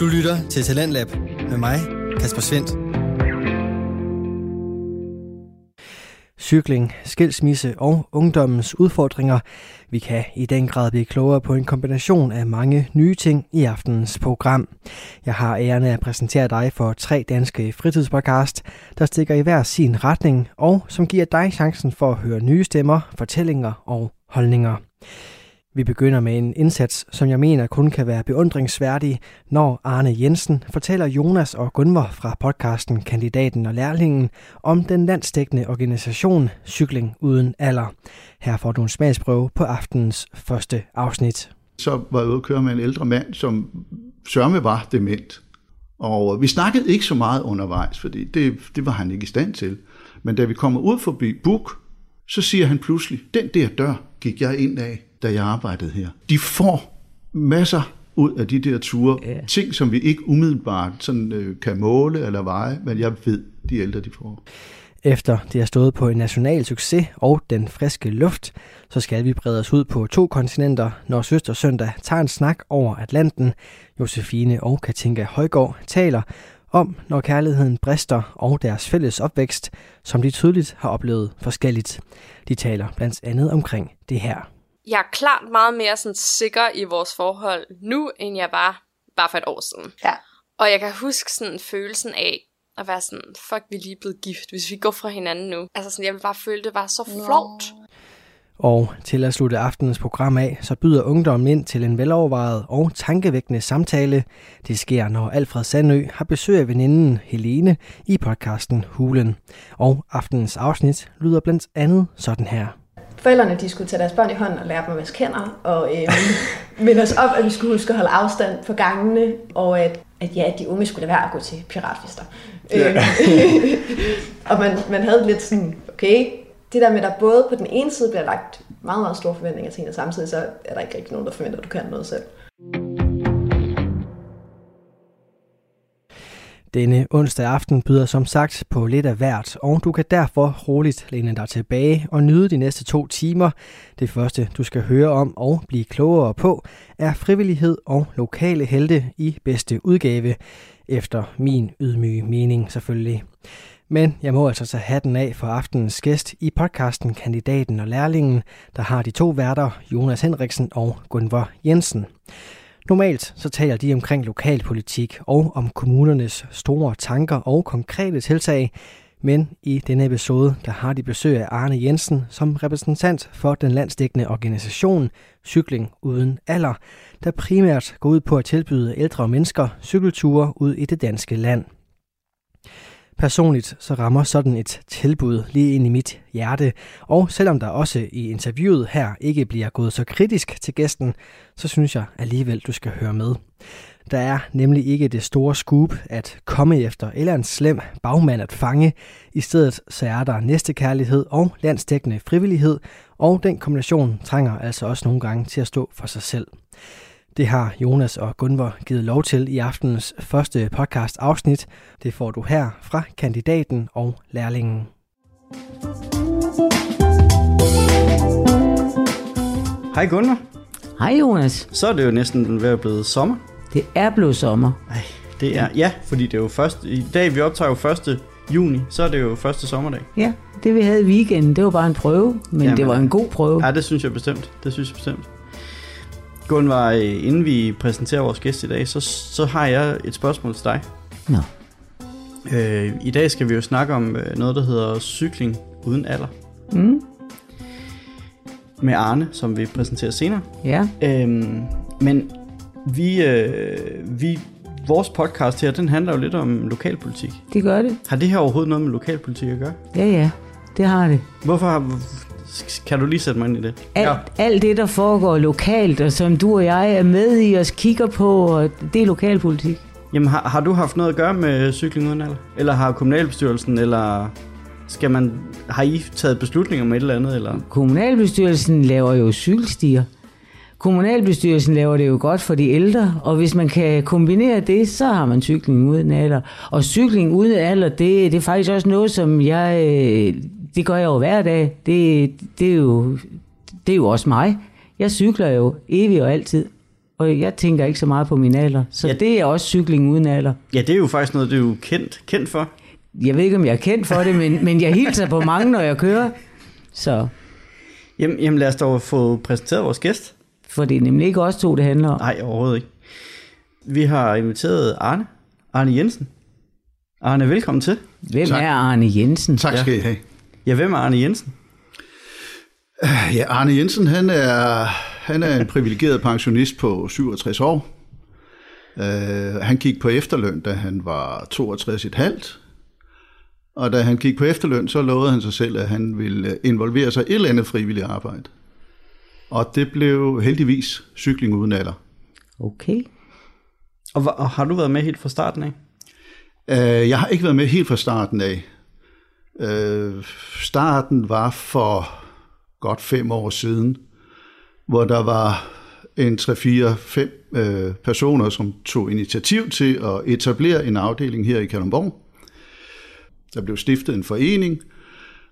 Du lytter til Talentlab med mig, Kasper Svendt. Cykling, skilsmisse og ungdommens udfordringer. Vi kan i den grad blive klogere på en kombination af mange nye ting i aftenens program. Jeg har æren at præsentere dig for tre danske fritidspodcast, der stikker i hver sin retning og som giver dig chancen for at høre nye stemmer, fortællinger og holdninger. Vi begynder med en indsats, som jeg mener kun kan være beundringsværdig, når Arne Jensen fortæller Jonas og Gunvor fra podcasten Kandidaten og Lærlingen om den landstækkende organisation Cykling Uden Alder. Her får du en smagsprøve på aftenens første afsnit. Så var jeg ude at køre med en ældre mand, som sørme var dement. Og vi snakkede ikke så meget undervejs, fordi det, det var han ikke i stand til. Men da vi kommer ud forbi Buk, så siger han pludselig, den der dør gik jeg ind af da jeg arbejdede her. De får masser ud af de der ture. Ja. Ting, som vi ikke umiddelbart sådan, øh, kan måle eller veje, men jeg ved, de ældre de får. Efter det har stået på en national succes og den friske luft, så skal vi brede os ud på to kontinenter, når søster søndag tager en snak over Atlanten. Josefine og Katinka Højgaard taler om, når kærligheden brister og deres fælles opvækst, som de tydeligt har oplevet forskelligt. De taler blandt andet omkring det her jeg er klart meget mere sådan sikker i vores forhold nu, end jeg var bare for et år siden. Ja. Og jeg kan huske sådan følelsen af at være sådan, fuck, vi er lige blevet gift, hvis vi går fra hinanden nu. Altså sådan, jeg vil bare føle, det var så flot. Og til at slutte aftenens program af, så byder ungdommen ind til en velovervejet og tankevækkende samtale. Det sker, når Alfred Sandø har besøg af veninden Helene i podcasten Hulen. Og aftenens afsnit lyder blandt andet sådan her forældrene de skulle tage deres børn i hånden og lære dem at vaske hænder, og øh, minde os op, at vi skulle huske at holde afstand på gangene, og at, at ja, at de unge skulle lade være at gå til piratfester. Ja. Øhm, og man, man havde lidt sådan, okay, det der med, at der både på den ene side bliver lagt meget, meget store forventninger til en, og samtidig så er der ikke rigtig nogen, der forventer, at du kan noget selv. Denne onsdag aften byder som sagt på lidt af hvert, og du kan derfor roligt læne dig tilbage og nyde de næste to timer. Det første, du skal høre om og blive klogere på, er frivillighed og lokale helte i bedste udgave, efter min ydmyge mening selvfølgelig. Men jeg må altså tage hatten af for aftenens gæst i podcasten Kandidaten og Lærlingen, der har de to værter, Jonas Henriksen og Gunvor Jensen. Normalt så taler de omkring lokalpolitik og om kommunernes store tanker og konkrete tiltag, men i denne episode der har de besøg af Arne Jensen som repræsentant for den landsdækkende organisation Cykling Uden Alder, der primært går ud på at tilbyde ældre mennesker cykelture ud i det danske land. Personligt så rammer sådan et tilbud lige ind i mit hjerte, og selvom der også i interviewet her ikke bliver gået så kritisk til gæsten, så synes jeg alligevel, du skal høre med. Der er nemlig ikke det store scoop at komme efter eller en slem bagmand at fange. I stedet så er der næstekærlighed og landsdækkende frivillighed, og den kombination trænger altså også nogle gange til at stå for sig selv. Det har Jonas og Gunvor givet lov til i aftenens første podcast afsnit. Det får du her fra kandidaten og lærlingen. Hej Gunvor. Hej Jonas. Så er det jo næsten ved at blive sommer. Det er blevet sommer. Ej, det er, ja, fordi det er jo først, i dag vi optager jo 1. juni, så er det jo første sommerdag. Ja, det vi havde i weekenden, det var bare en prøve, men Jamen, det var en god prøve. Ja, det synes jeg bestemt. Det synes jeg bestemt. Gunvar, inden vi præsenterer vores gæst i dag, så, så har jeg et spørgsmål til dig. Nå. Øh, I dag skal vi jo snakke om øh, noget, der hedder cykling uden alder. Mm. Med Arne, som vi præsenterer senere. Ja. Øhm, men vi, øh, vi, vores podcast her, den handler jo lidt om lokalpolitik. Det gør det. Har det her overhovedet noget med lokalpolitik at gøre? Ja, ja. Det har det. Hvorfor har, kan du lige sætte mig ind i det? Alt, ja. alt det, der foregår lokalt, og som du og jeg er med i og kigger på, det er lokalpolitik. Jamen, har, har du haft noget at gøre med cykling uden alder? Eller har kommunalbestyrelsen, eller skal man, har I taget beslutninger om et eller andet? Eller? Kommunalbestyrelsen laver jo cykelstier. Kommunalbestyrelsen laver det jo godt for de ældre, og hvis man kan kombinere det, så har man cykling uden alder. Og cykling uden alder, det, det er faktisk også noget, som jeg det gør jeg jo hver dag. Det, det, er jo, det er jo også mig. Jeg cykler jo evigt og altid. og jeg tænker ikke så meget på min alder. Så Ja. det er også cykling uden alder. Ja, det er jo faktisk noget, du er jo kendt, kendt for. Jeg ved ikke, om jeg er kendt for det, men, men jeg hilser på mange, når jeg kører. Så, Jamen, jamen lad os dog få præsenteret vores gæst. for det er nemlig ikke os to, det handler om. Nej, overhovedet ikke. Vi har inviteret Arne. Arne Jensen. Arne, velkommen til. Hvem Tak. er Arne Jensen? Tak skal I have. Ja, hvem er Arne Jensen? Ja, Arne Jensen, han er, han er en privilegeret pensionist på 67 år. Uh, han gik på efterløn, da han var 62,5. Og da han gik på efterløn, så lovede han sig selv, at han ville involvere sig i et eller andet frivilligt arbejde. Og det blev heldigvis cykling uden alder. Okay. Og, og har du været med helt fra starten af? Uh, jeg har ikke været med helt fra starten af. Øh, starten var for godt fem år siden, hvor der var en 3-4-5 øh, personer, som tog initiativ til at etablere en afdeling her i Kalundborg. Der blev stiftet en forening,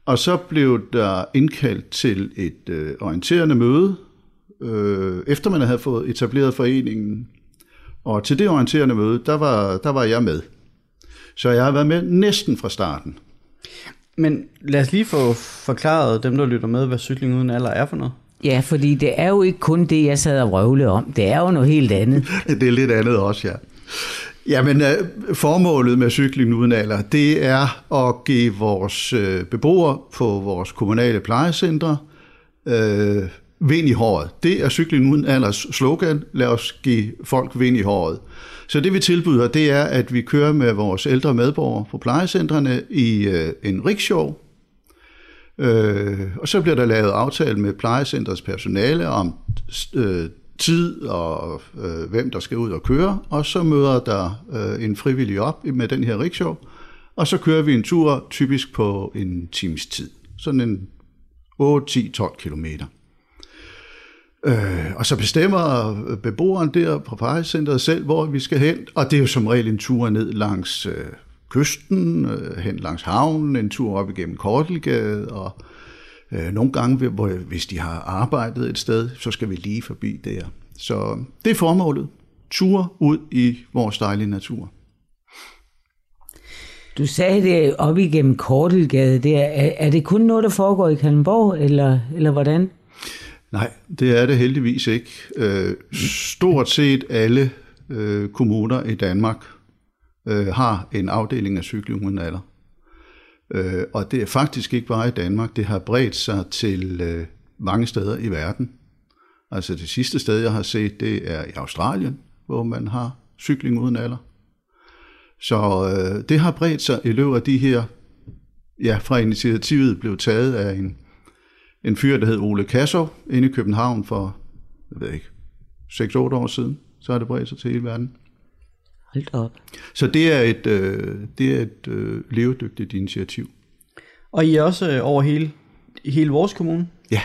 og så blev der indkaldt til et øh, orienterende møde, øh, efter man havde fået etableret foreningen. Og til det orienterende møde, der var, der var jeg med. Så jeg har været med næsten fra starten. Men lad os lige få forklaret dem, der lytter med, hvad cykling uden alder er for noget. Ja, fordi det er jo ikke kun det, jeg sad og vrøvle om. Det er jo noget helt andet. Det er lidt andet også, ja. Jamen, øh, formålet med cykling uden alder, det er at give vores øh, beboere på vores kommunale plejecentre øh, vind i håret. Det er cykling uden alders slogan. Lad os give folk vind i håret. Så det vi tilbyder, det er, at vi kører med vores ældre medborgere på plejecentrene i øh, en rickshaw, Øh, og så bliver der lavet aftale med plejecentrets personale om øh, tid og øh, hvem der skal ud og køre, og så møder der øh, en frivillig op med den her rickshaw, og så kører vi en tur typisk på en times tid. Sådan en 8, 10, 12 kilometer. Øh, og så bestemmer beboeren der på plejecenteret selv, hvor vi skal hen, og det er jo som regel en tur ned langs øh, kysten, øh, hen langs havnen, en tur op igennem Kortelgade, og øh, nogle gange, hvor, hvis de har arbejdet et sted, så skal vi lige forbi der. Så det er formålet. Tur ud i vores dejlige natur. Du sagde det op igennem Kortelgade der. Er, er det kun noget, der foregår i Kalmborg, eller, eller hvordan? Nej, det er det heldigvis ikke. Øh, stort set alle øh, kommuner i Danmark øh, har en afdeling af cykling alder. Øh, og det er faktisk ikke bare i Danmark, det har bredt sig til øh, mange steder i verden. Altså det sidste sted, jeg har set, det er i Australien, hvor man har cykling uden alder. Så øh, det har bredt sig i løbet af de her, ja, fra initiativet blev taget af en, en fyr, der hed Ole Kassov, inde i København for, jeg ved ikke, 6-8 år siden. Så har det bredt sig til hele verden. Hold op. Så det er et, øh, det er et øh, levedygtigt initiativ. Og I er også øh, over hele, hele vores kommune. Ja,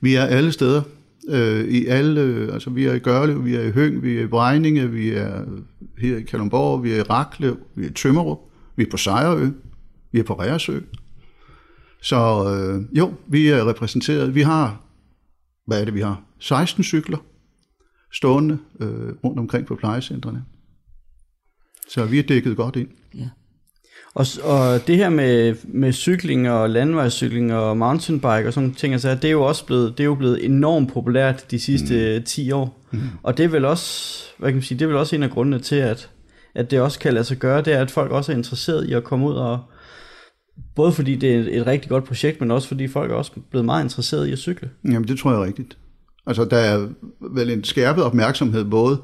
vi er alle steder. Øh, I alle, øh, altså vi er i Gørlev, vi er i Høng, vi er i Brejninge, vi er her i Kalundborg, vi er i Raklev, vi er i Tømmerup, vi er på Sejrø, vi er på Reersø. Så øh, jo, vi er repræsenteret. Vi har, hvad er det vi har? 16 cykler stående øh, rundt omkring på plejecentrene. Så vi er dækket godt ind. Ja. Og, og det her med, med cykling og landvejscykling og mountainbike og sådan nogle ting, altså, det er jo også blevet, det er jo blevet enormt populært de sidste mm. 10 år. Mm. Og det er vel også, hvad kan man sige, det er vel også en af grundene til, at, at det også kan lade sig gøre, det er, at folk også er interesseret i at komme ud og, både fordi det er et, rigtig godt projekt, men også fordi folk er også blevet meget interesseret i at cykle. Jamen, det tror jeg er rigtigt. Altså, der er vel en skærpet opmærksomhed både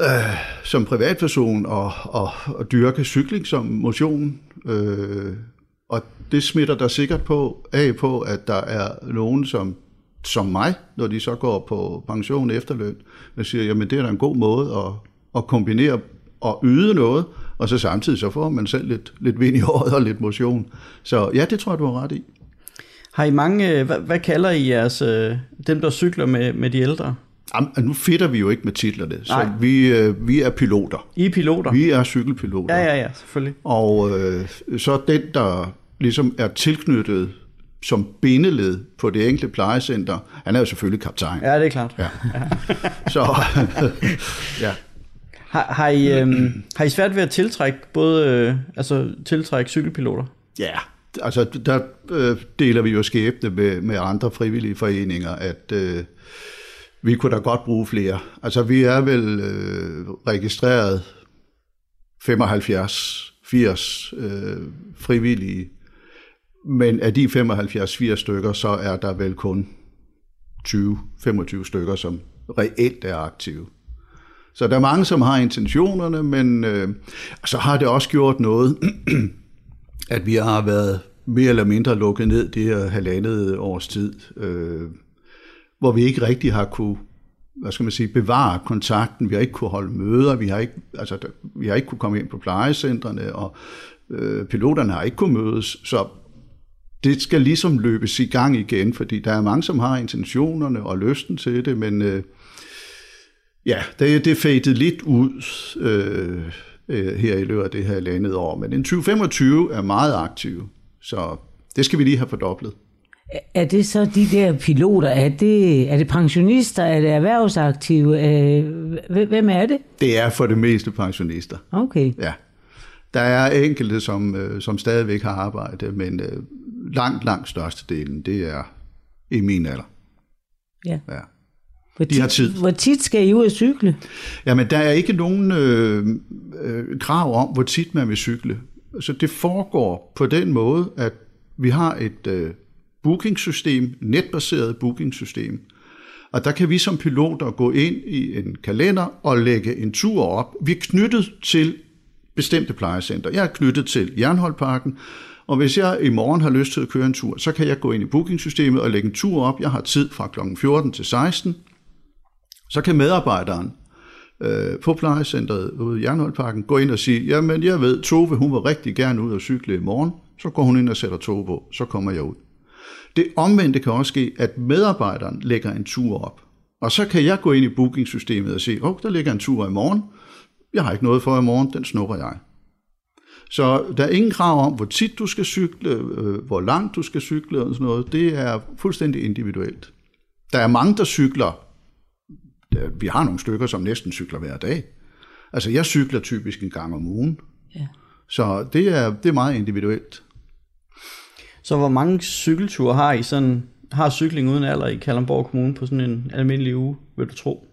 øh, som privatperson og, og, og dyrke cykling som motion. Øh, og det smitter der sikkert på af på, at der er nogen, som, som mig, når de så går på pension efterløn, der siger, jamen det er da en god måde at, at kombinere og yde noget, og så samtidig så får man selv lidt, lidt vind i håret og lidt motion. Så ja, det tror jeg, du har ret i. Har I mange, øh, hvad, hvad kalder I jeres, øh, dem der cykler med, med de ældre? Jamen, nu fitter vi jo ikke med titlerne, så Nej. vi, øh, vi er piloter. I er piloter? Vi er cykelpiloter. Ja, ja, ja, selvfølgelig. Og øh, så den, der ligesom er tilknyttet som bindeled på det enkelte plejecenter. Han er jo selvfølgelig kaptajn. Ja, det er klart. Ja. Så, ja. Har, har, I, øhm, har I svært ved at tiltrække både øh, altså tiltrække cykelpiloter? Ja, altså der øh, deler vi jo skæbne med, med andre frivillige foreninger, at øh, vi kunne da godt bruge flere. Altså vi er vel øh, registreret 75-80 øh, frivillige, men af de 75-80 stykker, så er der vel kun 20-25 stykker, som reelt er aktive. Så der er mange, som har intentionerne, men øh, så har det også gjort noget, at vi har været mere eller mindre lukket ned det her halvandet års tid, øh, hvor vi ikke rigtig har kunne hvad skal man sige, bevare kontakten. Vi har ikke kunne holde møder, vi har ikke, altså, der, vi har ikke kunne komme ind på plejecentrene, og øh, piloterne har ikke kunne mødes, så det skal ligesom løbes i gang igen, fordi der er mange, som har intentionerne og lysten til det, men øh, ja, det, det fadet lidt ud øh, øh, her i løbet af det her landet år. Men en 2025 er meget aktiv, så det skal vi lige have fordoblet. Er det så de der piloter? Er det, er det pensionister? Er det erhvervsaktive? Øh, hvem er det? Det er for det meste pensionister. Okay. Ja. Der er enkelte, som, øh, som stadigvæk har arbejde, men langt, langt størstedelen, det er i min alder. Ja. ja. Hvor De har tid. Hvor tit skal I ud at cykle? Jamen, der er ikke nogen øh, øh, krav om, hvor tit man vil cykle. Så det foregår på den måde, at vi har et øh, bookingsystem, netbaseret bookingsystem, og der kan vi som piloter gå ind i en kalender og lægge en tur op. Vi er knyttet til bestemte plejecenter. Jeg er knyttet til Jernholdparken, og hvis jeg i morgen har lyst til at køre en tur, så kan jeg gå ind i bookingsystemet og lægge en tur op. Jeg har tid fra kl. 14 til 16. Så kan medarbejderen øh, på plejecentret ude i Jernholdparken gå ind og sige, jamen jeg ved, Tove hun vil rigtig gerne ud og cykle i morgen. Så går hun ind og sætter Tove på, så kommer jeg ud. Det omvendte kan også ske, at medarbejderen lægger en tur op. Og så kan jeg gå ind i bookingsystemet og sige, åh, oh, der ligger en tur i morgen. Jeg har ikke noget for i morgen, den snupper jeg. Så der er ingen krav om, hvor tit du skal cykle, øh, hvor langt du skal cykle og sådan noget. Det er fuldstændig individuelt. Der er mange, der cykler. Vi har nogle stykker, som næsten cykler hver dag. Altså, jeg cykler typisk en gang om ugen. Ja. Så det er, det er meget individuelt. Så hvor mange cykelture har I sådan, har cykling uden alder i Kalundborg Kommune på sådan en almindelig uge, vil du tro?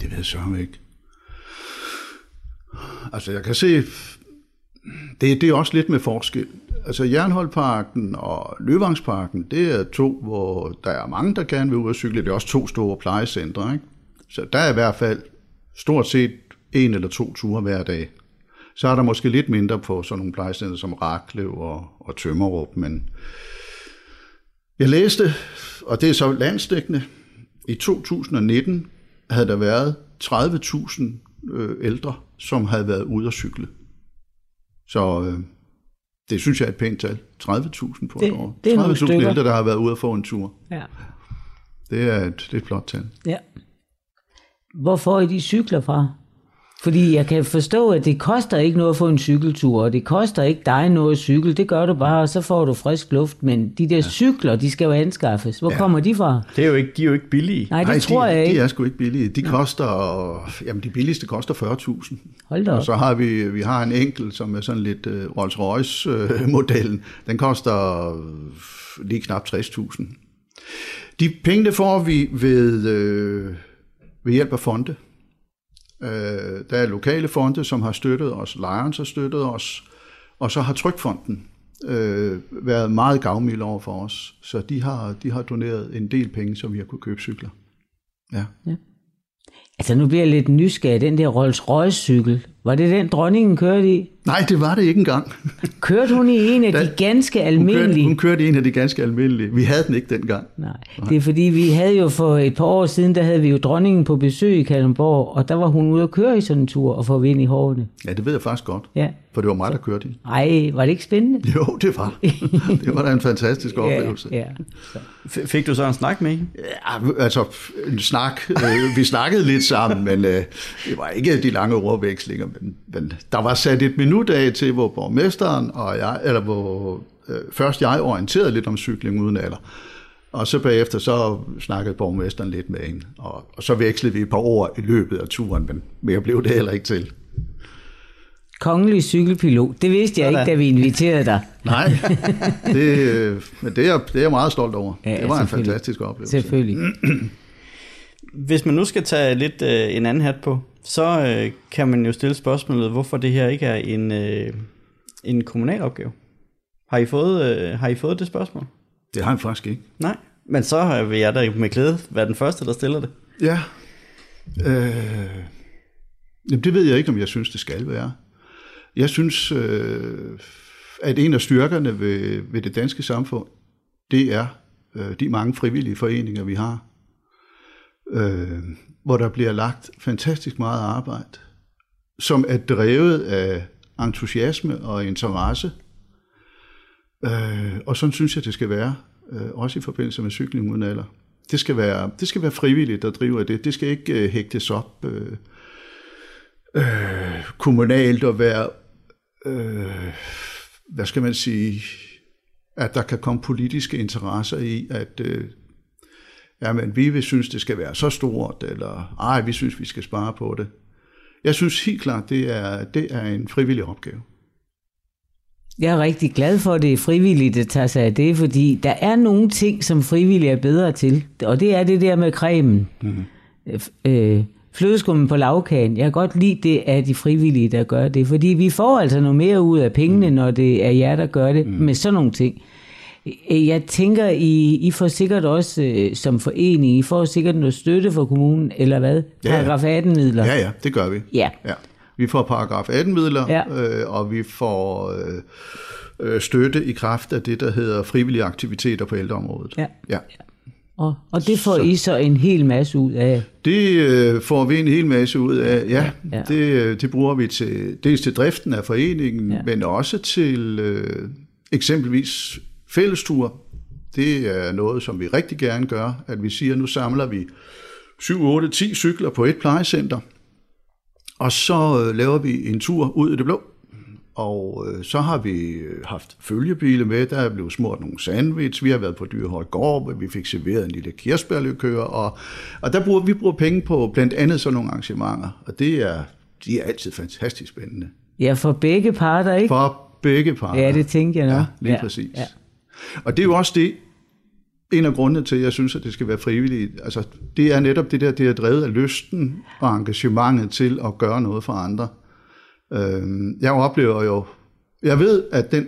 Det ved jeg sørme ikke. Altså, jeg kan se, det, det er også lidt med forskel. Altså, Jernholdparken og Løvangsparken, det er to, hvor der er mange, der gerne vil ud og cykle. Det er også to store plejecentre, ikke? Så der er i hvert fald stort set en eller to ture hver dag. Så er der måske lidt mindre på sådan nogle plejecenter som Raklev og, og Tømmerup, men jeg læste, og det er så landstækkende, i 2019 havde der været 30.000 øh, ældre, som havde været ude at cykle. Så øh, det synes jeg er et pænt tal. 30.000 på et år. det nogle 30.000 stykker. ældre, der har været ude at få en tur. Ja. Det er et, det er et flot tal. ja. Hvor får I de cykler fra? Fordi jeg kan forstå, at det koster ikke noget at få en cykeltur, og det koster ikke dig noget at cykle. Det gør du bare, og så får du frisk luft. Men de der ja. cykler, de skal jo anskaffes. Hvor ja. kommer de fra? Det er jo ikke, de er jo ikke billige. Nej, det Nej, tror de, jeg de ikke. er sgu ikke billige. De koster, jamen de billigste koster 40.000. Hold da Og op. så har vi, vi har en enkelt, som er sådan lidt uh, Rolls Royce uh, modellen. Den koster øh, lige knap 60.000. De penge det får vi ved, øh, ved hjælp af fonde. Øh, der er lokale fonde, som har støttet os. Lions har støttet os. Og så har Trykfonden øh, været meget gavmilde over for os. Så de har, de har doneret en del penge, som vi har kunne købe cykler. Ja. Altså nu bliver jeg lidt nysgerrig. Den der Rolls Royce cykel. Var det den, dronningen kørte i? Nej, det var det ikke engang. Kørte hun i en af de Da- ganske Hun kørte, almindelige? hun kørte i en af de ganske almindelige. Vi havde den ikke dengang. Nej, det er fordi, vi havde jo for et par år siden, der havde vi jo dronningen på besøg i Kalundborg, og der var hun ude at køre i sådan en tur og få vind i hårene. Ja, det ved jeg faktisk godt. Ja. For det var mig, der kørte i. Ej, var det ikke spændende? Jo, det var. Det var da en fantastisk oplevelse. Ja, ja. Fik du så en snak med hende? Ja, altså en snak. Øh, vi snakkede lidt sammen, men øh, det var ikke de lange ordvekslinger. Men, der var sat et minut af til, hvor borgmesteren og jeg, eller hvor øh, først jeg orienteret lidt om cykling uden alder, og så bagefter så snakkede borgmesteren lidt med hende, og, og så vekslede vi et par ord i løbet af turen, men mere blev det heller ikke til. Kongelig cykelpilot. Det vidste jeg Sådan. ikke, da vi inviterede dig. Nej, det, men det er, det er jeg meget stolt over. Ja, det var en fantastisk oplevelse. Selvfølgelig. Hvis man nu skal tage lidt øh, en anden hat på, så øh, kan man jo stille spørgsmålet, hvorfor det her ikke er en, øh, en kommunal opgave. Har I, fået, øh, har I fået det spørgsmål? Det har han faktisk ikke. Nej. Men så vil jeg da med glæde være den første, der stiller det. Ja. Øh, jamen det ved jeg ikke, om jeg synes, det skal være. Jeg synes, øh, at en af styrkerne ved, ved det danske samfund, det er øh, de mange frivillige foreninger, vi har, øh, hvor der bliver lagt fantastisk meget arbejde, som er drevet af entusiasme og interesse. Øh, og sådan synes jeg, det skal være, øh, også i forbindelse med cykling uden alder. Det skal være, det skal være frivilligt, der driver det. Det skal ikke øh, hægtes op øh, øh, kommunalt og være, øh, hvad skal man sige, at der kan komme politiske interesser i, at øh, jamen, vi vil synes, det skal være så stort, eller ej, vi synes, vi skal spare på det. Jeg synes helt klart, det er, det er en frivillig opgave. Jeg er rigtig glad for, at det er frivilligt at tage sig af det, fordi der er nogle ting, som frivillige er bedre til. Og det er det der med cremen. Mm. Øh, flødeskummen på lavkagen. Jeg kan godt lide det af de frivillige, der gør det. Fordi vi får altså noget mere ud af pengene, mm. når det er jer, der gør det mm. med sådan nogle ting. Øh, Jeg tænker, I, I får sikkert også øh, som forening, I får sikkert noget støtte fra kommunen, eller hvad? Ja, ja. Paragraf 18-midler. Ja, ja, det gør vi. Ja. Ja. Vi får paragraf 18-midler, Ja. øh, og vi får øh, øh, støtte i kraft af det, der hedder frivillige aktiviteter på ældreområdet. Ja. ja. Og, og det får Så-. I så en hel masse ud af. Det øh, får vi en hel masse ud af. Ja, Ja. Det, øh, det bruger vi til dels til driften af foreningen, ja. Ja. men også til øh, eksempelvis fællestur. Det er noget, som vi rigtig gerne gør, at vi siger, nu samler vi 7, 8, 10 cykler på et plejecenter, og så øh, laver vi en tur ud i det blå. Og øh, så har vi øh, haft følgebile med, der er blevet smurt nogle sandwich, vi har været på Dyrehøj Gård, hvor vi fik serveret en lille kirsebærlykør, og, og der bruger vi bruger penge på blandt andet sådan nogle arrangementer, og det er, de er altid fantastisk spændende. Ja, for begge parter, ikke? For begge parter. Ja, det tænker jeg nok. Ja, lige Ja, præcis. ja. Og det er jo også det, en af grundene til, at jeg synes, at det skal være frivilligt. Altså, det er netop det der, det er drevet af lysten og engagementet til at gøre noget for andre. Øhm, jeg oplever jo, jeg ved, at den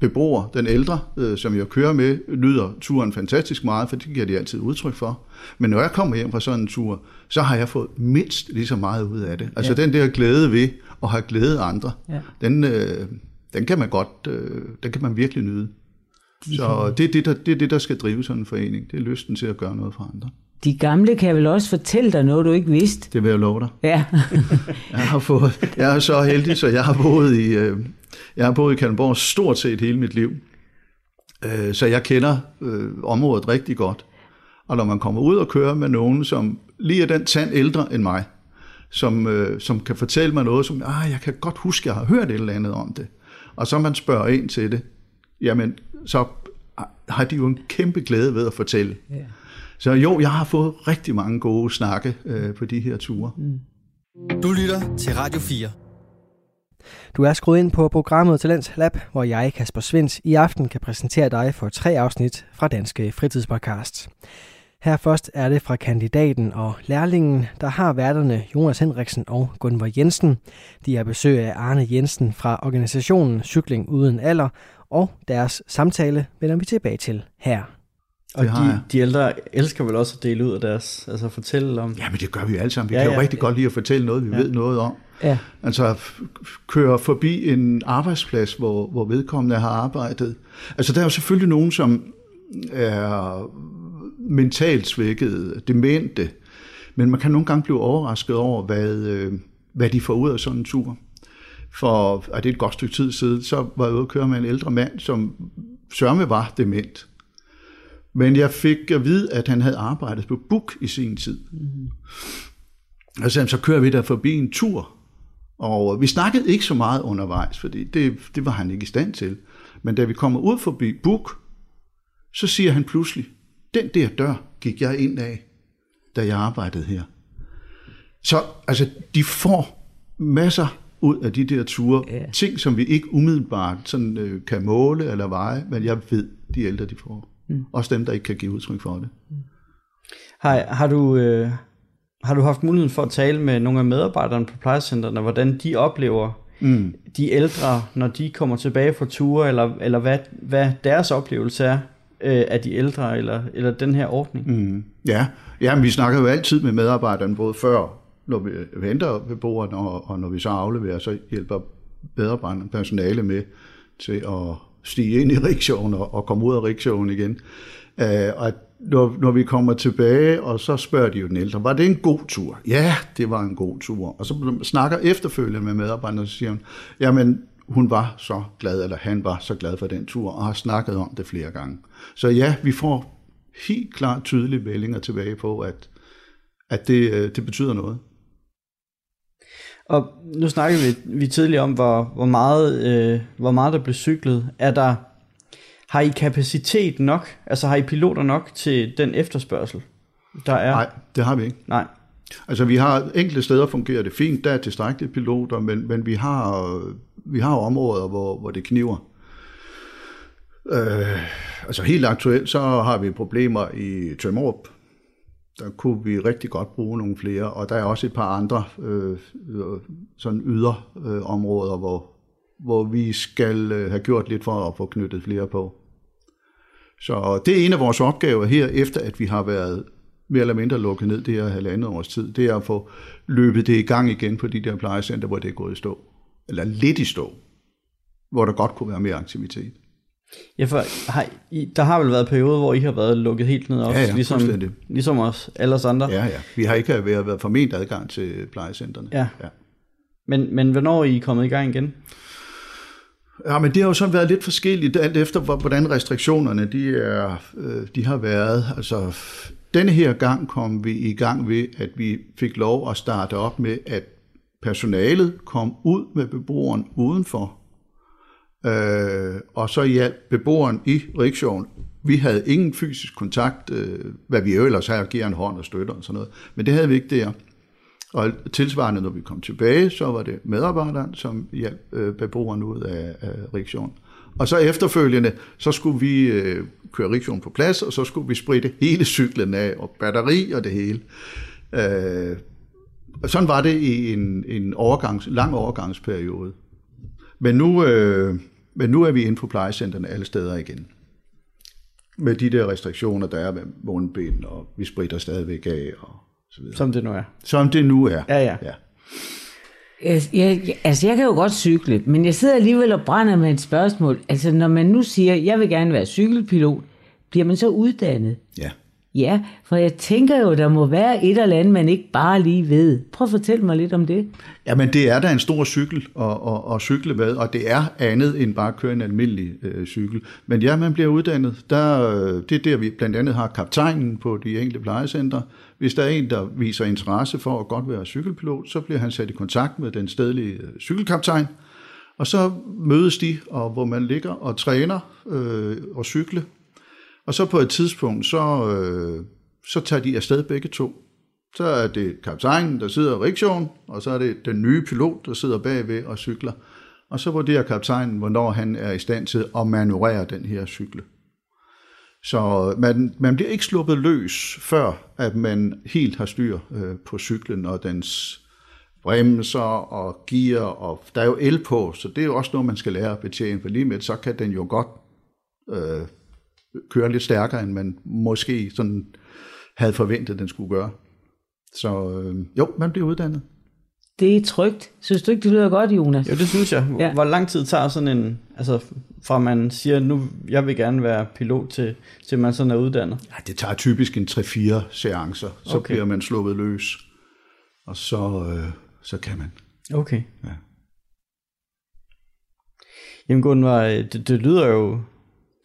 beboer, den ældre, øh, som jeg kører med, nyder turen fantastisk meget, for det giver de altid udtryk for. Men når jeg kommer hjem fra sådan en tur, så har jeg fået mindst lige så meget ud af det. Altså ja. den der glæde ved at have glæde andre, Ja. den, øh, den kan man godt, øh, den kan man virkelig nyde. Så det er det, der, det er det, der skal drive sådan en forening. Det er lysten til at gøre noget for andre. De gamle kan vel også fortælle dig noget, du ikke vidste. Det vil jeg love dig. Ja, Jeg har fået, jeg er så heldig, så jeg har boet i, øh, jeg har boet i Kalundborg stort set hele mit liv. Øh, så jeg kender øh, området rigtig godt. Og når man kommer ud og kører med nogen, som lige er den tand ældre end mig, som, øh, som kan fortælle mig noget, som, ah, jeg kan godt huske, jeg har hørt et eller andet om det. Og så man spørger ind til det, jamen, så har de jo en kæmpe glæde ved at fortælle. Ja. Så jo, jeg har fået rigtig mange gode snakke øh, på de her ture. Du lytter til Radio 4. Du er skruet ind på programmet Talents Lab, hvor jeg, Kasper Svens, i aften kan præsentere dig for tre afsnit fra Danske Fritidspodcast. Her først er det fra kandidaten og lærlingen, der har værterne Jonas Henriksen og Gunvor Jensen. De har besøg af Arne Jensen fra organisationen Cykling Uden Alder, og deres samtale vender vi tilbage til her. Og de, de ældre elsker vel også at dele ud af deres, altså fortælle om... Ja, men det gør vi jo alle sammen. Vi Ja, ja, kan jo ja. rigtig godt lide at fortælle noget, vi Ja. ja. ved noget om. ja. Altså køre forbi en arbejdsplads, hvor, hvor vedkommende har arbejdet. Altså der er jo selvfølgelig nogen, som er mentalt svækkede, demente, men man kan nogle gange blive overrasket over, hvad, øh, hvad de får ud af sådan en tur. For er det et godt stykke tid siden, så var jeg ude at køre med en ældre mand, som sørme var dement. Men jeg fik at vide, at han havde arbejdet på Buk i sin tid. Og så, så kører vi der forbi en tur, Og vi snakkede ikke så meget undervejs, fordi det, det var han ikke i stand til. Men da vi kommer ud forbi Buk, så siger han pludselig, den der dør gik jeg ind af, da jeg arbejdede her. Så altså, de får masser ud af de der ture. Ja. Ting, som vi ikke umiddelbart sådan, øh, kan måle eller veje, men jeg ved, de ældre de får. Mm. Også dem, der ikke kan give udtryk for det. Har, har, du, øh, har du haft muligheden for at tale med nogle af medarbejderne på plejecentrene, hvordan de oplever mm. de ældre, når de kommer tilbage fra ture, eller, eller hvad, hvad deres oplevelse er øh, af de ældre, eller, eller den her ordning? Mm. Ja, ja men vi snakker jo altid med medarbejderne, både før, når vi øh, venter ved bordet, og, og når vi så afleverer, så hjælper medarbejderne personale med til at stige ind i rikshaven og, og komme ud af rikshaven igen. Uh, og når, når vi kommer tilbage, og så spørger de jo den ældre, var det en god tur? Ja, det var en god tur. Og så snakker efterfølgende med medarbejderne, og så siger hun, jamen, hun var så glad, eller han var så glad for den tur, og har snakket om det flere gange. Så ja, vi får helt klart tydelige meldinger tilbage på, at, at det, øh, det betyder noget. Og nu snakkede vi, vi tidligere om, hvor, hvor, meget, øh, hvor meget der blev cyklet. Er der, har I kapacitet nok? Altså har I piloter nok til den efterspørgsel, der er? Nej, det har vi ikke. Nej. Altså vi har enkelte steder fungerer det fint, der er tilstrækkelige piloter, men, men vi har vi har områder, hvor, hvor det kniver. Øh, altså helt aktuelt, så har vi problemer i Tømmerup. Der kunne vi rigtig godt bruge nogle flere, og der er også et par andre øh, sådan yder øh, områder, hvor, hvor vi skal øh, have gjort lidt for at få knyttet flere på. Så det er en af vores opgaver her, efter at vi har været mere eller mindre lukket ned det her halvandet års tid, det er at få løbet det i gang igen på de der plejecenter, hvor det er gået i stå. Eller lidt i stå, hvor der godt kunne være mere aktivitet. Ja, for har I, der har vel været perioder, hvor I har været lukket helt ned også, Ja, ja, ligesom, ligesom os, alle os andre. Ja, ja. Vi har ikke været, været forment adgang til plejecenterne. Ja. ja. Men, men hvornår er I kommet i gang igen? Ja, men det har jo sådan været lidt forskelligt, alt efter hvor- hvordan restriktionerne de, er, øh, de har været. Altså, denne her gang kom vi i gang ved, at vi fik lov at starte op med, at personalet kom ud med beboeren udenfor, øh, og så hjalp beboeren i rikshaven. Vi havde ingen fysisk kontakt, øh, hvad vi jo ellers har, giver en hånd og støtter og sådan noget, men det havde vi ikke der. Og tilsvarende, når vi kom tilbage, så var det medarbejderen, som hjalp øh, beboeren ud af, af rikshaven. Og så efterfølgende, så skulle vi øh, køre rikshaven på plads, og så skulle vi spritte hele cyklen af, og batteri og det hele. Øh, sådan var det i en, en overgangs, lang overgangsperiode. Men nu, øh, men nu er vi inde på plejecenterne alle steder igen. Med de der restriktioner, der er med mundbind, og vi spritter stadigvæk af, og så videre. Som det nu er. Som det nu er. Ja, ja. ja. Jeg, jeg, altså, jeg kan jo godt cykle, men jeg sidder alligevel og brænder med et spørgsmål. Altså, når man nu siger, jeg vil gerne være cykelpilot, bliver man så uddannet? ja. Ja, for jeg tænker jo, der må være et eller andet, man ikke bare lige ved. Prøv at fortælle mig lidt om det. Jamen, det er da en stor cykel at, at, at cykle med, og det er andet end bare at køre en almindelig øh, cykel. Men ja, man bliver uddannet. Der, øh, det er der, vi blandt andet har kaptajnen på de enkelte plejecenter. Hvis der er en, der viser interesse for at godt være cykelpilot, så bliver han sat i kontakt med den stedlige øh, cykelkaptajn, og så mødes de, og hvor man ligger og træner øh, og cykle. Og så på et tidspunkt, så, øh, så tager de afsted begge to. Så er det kaptajnen, der sidder i rikshaven, og så er det den nye pilot, der sidder bagved og cykler. Og så vurderer kaptajnen, hvornår han er i stand til at manøvrere den her cykle. Så man, man bliver ikke sluppet løs, før at man helt har styr øh, på cyklen og dens bremser og gear, og der er jo el på, så det er jo også noget, man skal lære at betjene, for lige med, så kan den jo godt øh, køre lidt stærkere, end man måske sådan havde forventet, den skulle gøre. Så øh, jo, man bliver uddannet. Det er trygt. Synes du ikke, det lyder godt, Jonas? Jo, det synes jeg. Hvor, Ja. hvor lang tid tager sådan en, altså fra man siger, nu jeg vil gerne være pilot, til, til man sådan er uddannet? Ja, det tager typisk en 3-4 seancer, så okay. Okay. bliver man sluppet løs, og så, øh, så kan man. Okay. Ja. Jamen Gunvar, det, det lyder jo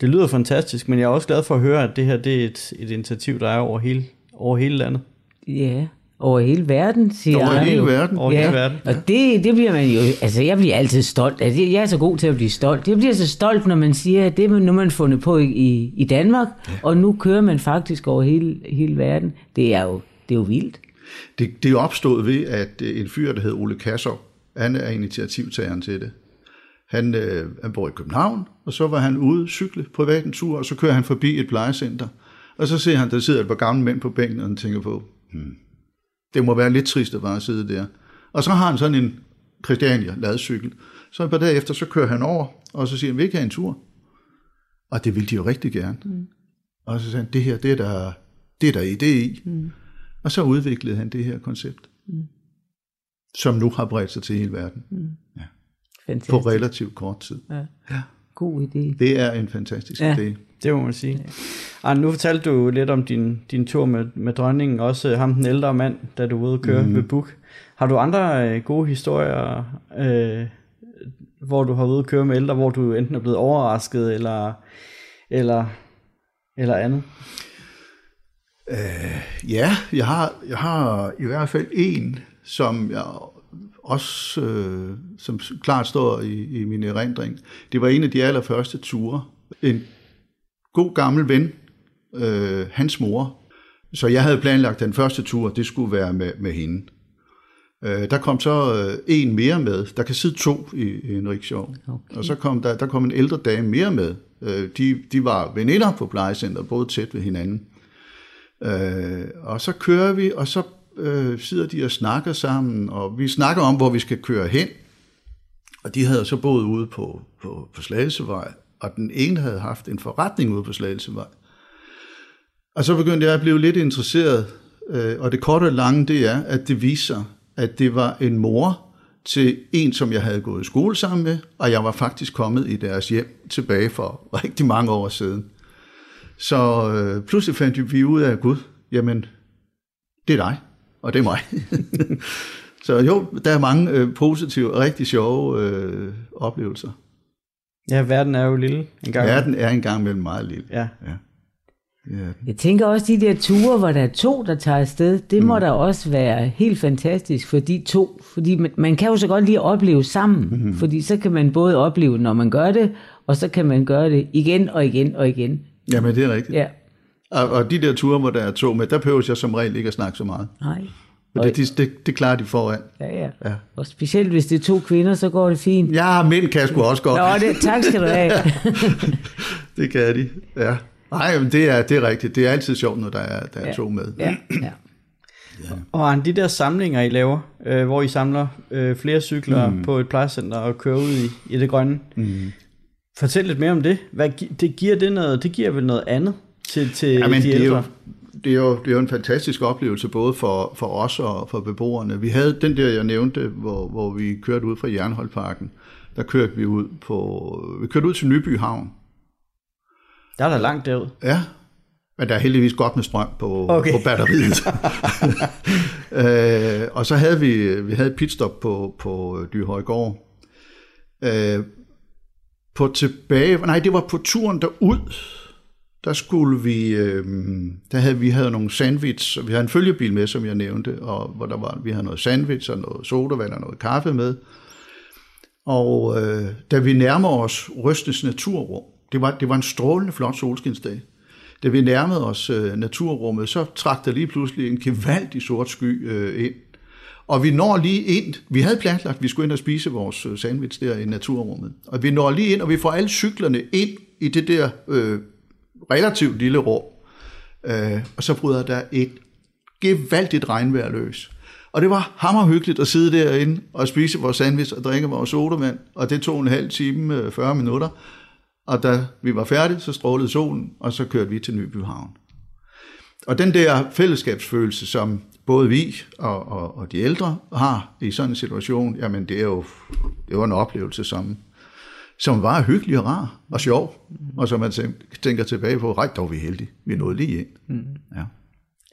det lyder fantastisk, men jeg er også glad for at høre, at det her det er et, et initiativ, der er over hele, over hele landet. Ja, over hele verden, siger Over Arne hele jo. verden. Over hele verden. Og det, det bliver man jo, altså jeg bliver altid stolt. Altså, jeg er så god til at blive stolt. Jeg bliver så stolt, når man siger, at det er nu man fundet på i, i, Danmark, ja. og nu kører man faktisk over hele, hele verden. Det er jo, det er jo vildt. Det, det opstod ved, at øh, en fyr, der hed Ole Kasser, han er initiativtageren til det. Han, øh, han bor i København, og så var han ude cykle privat en tur, og så kører han forbi et plejecenter. Og så ser han, der sidder et par gamle mænd på bænken, og han tænker på, hmm, det må være lidt trist at bare sidde der. Og så har han sådan en Christiania ladcykel. Så et par dage efter, så kører han over, og så siger han, vil I ikke have en tur? Og det ville de jo rigtig gerne. Mm. Og så sagde han, det her, det er der, det er der idé i. Mm. Og så udviklede han det her koncept, mm. som nu har bredt sig til hele verden på Fantastisk. relativt kort tid. God idé. Det er en fantastisk Ja. idé. Det må man sige. Ja. Arne, nu fortalte du lidt om din, din tur med, med dronningen, også ham den ældre mand, da du var ude at køre mm. ved Buk. Har du andre øh, gode historier, øh, hvor du har været ude at køre med ældre, hvor du enten er blevet overrasket, eller, eller, eller andet? Ja, jeg har, jeg har i hvert fald en, som jeg også øh, som klart står i, i min erindring. Det var en af de allerførste ture. En god gammel ven, øh, hans mor. Så jeg havde planlagt den første tur, det skulle være med, med hende. Øh, der kom så øh, en mere med. Der kan sidde to i, i en rickshaw. Okay. Og så kom der, der kom en ældre dame mere med. Øh, de, de var veninder på plejecenteret, både tæt ved hinanden. Øh, og så kører vi, og så øh, sidder de og snakker sammen, og vi snakker om, hvor vi skal køre hen. Og de havde så boet ude på, på, på Slagelsevej, og den ene havde haft en forretning ude på Slagelsevej. Og så begyndte jeg at blive lidt interesseret, øh, og det korte og lange, det er, at det viser, at det var en mor til en, som jeg havde gået i skole sammen med, og jeg var faktisk kommet i deres hjem tilbage for rigtig mange år siden. Så øh, pludselig fandt vi ud af, Gud, jamen, det er dig, og det er mig. så jo, der er mange øh, positive og rigtig sjove øh, oplevelser. Ja, verden er jo lille en gang. Verden er engang mellem meget lille. Ja. Ja. Ja. Jeg tænker også, de der ture, hvor der er to, der tager afsted, det må da også være helt fantastisk for de to. Fordi man, man kan jo så godt lige opleve sammen. Mm-hmm. Fordi så kan man både opleve, når man gør det, og så kan man gøre det igen og igen og igen. Jamen, det er rigtigt. Ja, Og, og de der ture, hvor der er to med, der behøver jeg som regel ikke at snakke så meget. nej. For det, det, det, det klarer de foran. Ja, ja, Ja. Og specielt hvis det er to kvinder, så går det fint. Ja, mænd kan sgu også godt. Nå, det, tak skal du have. Det kan de, ja. Nej, men det er, det er rigtigt. Det er altid sjovt, når der er, der er Ja. to med. Ja, ja. Og Arne, de der samlinger, I laver, øh, hvor I samler øh, flere cykler mm. på et plejecenter og kører ud i, i det grønne. Mm. Fortæl lidt mere om det. Hvad, det giver det noget, det giver vel noget andet til, til Ja, men de det er, ældre? jo, det, er jo, det er jo en fantastisk oplevelse, både for, for os og for beboerne. Vi havde den der, jeg nævnte, hvor, hvor vi kørte ud fra Jernholdparken. Der kørte vi ud på, vi kørte ud til Nyby Havn. Der er der langt derud. Ja, men der er heldigvis godt med strøm på, Okay. på batteriet. øh, og så havde vi, vi havde et pitstop på, på Dyrhøjgård. Øh, på tilbage, nej, det var på turen derud, der skulle vi, øh, der havde vi havde nogle sandwich, og vi havde en følgebil med, som jeg nævnte, og hvor der var, vi havde noget sandwich og noget sodavand og noget kaffe med. Og øh, da vi nærmer os Røstens naturrum, det var, det var en strålende flot solskinsdag. Da vi nærmede os øh, naturrummet, så trak der lige pludselig en gevaldig sort sky øh, ind. Og vi når lige ind, vi havde planlagt, at vi skulle ind og spise vores øh, sandwich der i naturrummet. Og vi når lige ind, og vi får alle cyklerne ind i det der øh, relativt lille rum. Øh, og så bryder der et gevaldigt regnvejr løs. Og det var hammerhyggeligt at sidde derinde og spise vores sandwich og drikke vores sodavand, og det tog en halv time, øh, 40 minutter. Og da vi var færdige, så strålede solen, og så kørte vi til Nybyhavn. Og den der fællesskabsfølelse, som både vi og, og, og de ældre har i sådan en situation, jamen det er jo det var en oplevelse, som, som var hyggelig og rar og sjov, og som man tænk- tænker tilbage på, ret dog vi er heldige, vi nåede lige ind. Ja.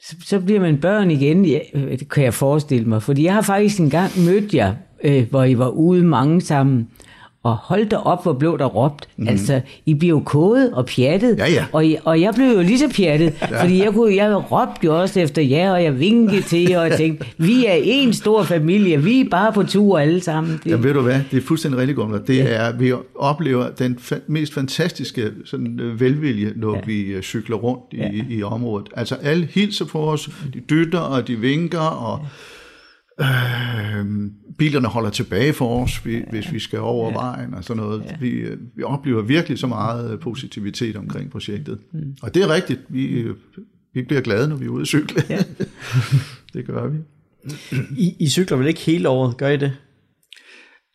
Så, så bliver man børn igen, ja, det kan jeg forestille mig. Fordi jeg har faktisk engang mødt jer, øh, hvor I var ude mange sammen. Og hold da op, hvor blev der råbt. Mm. Altså, I bliver jo kodet og pjattet. Ja, ja. Og, og jeg blev jo lige så pjattet, ja. fordi jeg, kunne, jeg råbte jo også efter jer, og jeg vinkede til jer og tænkte, vi er en stor familie, vi er bare på tur alle sammen. Det, Ja, ved du hvad? Det er fuldstændig rigtigt, Gunnar. Det ja. er, vi oplever den fa- mest fantastiske sådan, øh, velvilje, når ja. vi øh, cykler rundt i, ja. i området. Altså alle hilser på os, de dytter og de vinker, og øh, bilerne holder tilbage for os, vi, ja. hvis vi skal over ja. vejen og sådan noget. Ja. Vi, øh, vi oplever virkelig så meget øh, positivitet omkring projektet. Mm. Og det er rigtigt. Vi, øh, vi bliver glade, når vi er ude at cykle. Ja. det gør vi. I, I cykler vel ikke hele året, gør I det?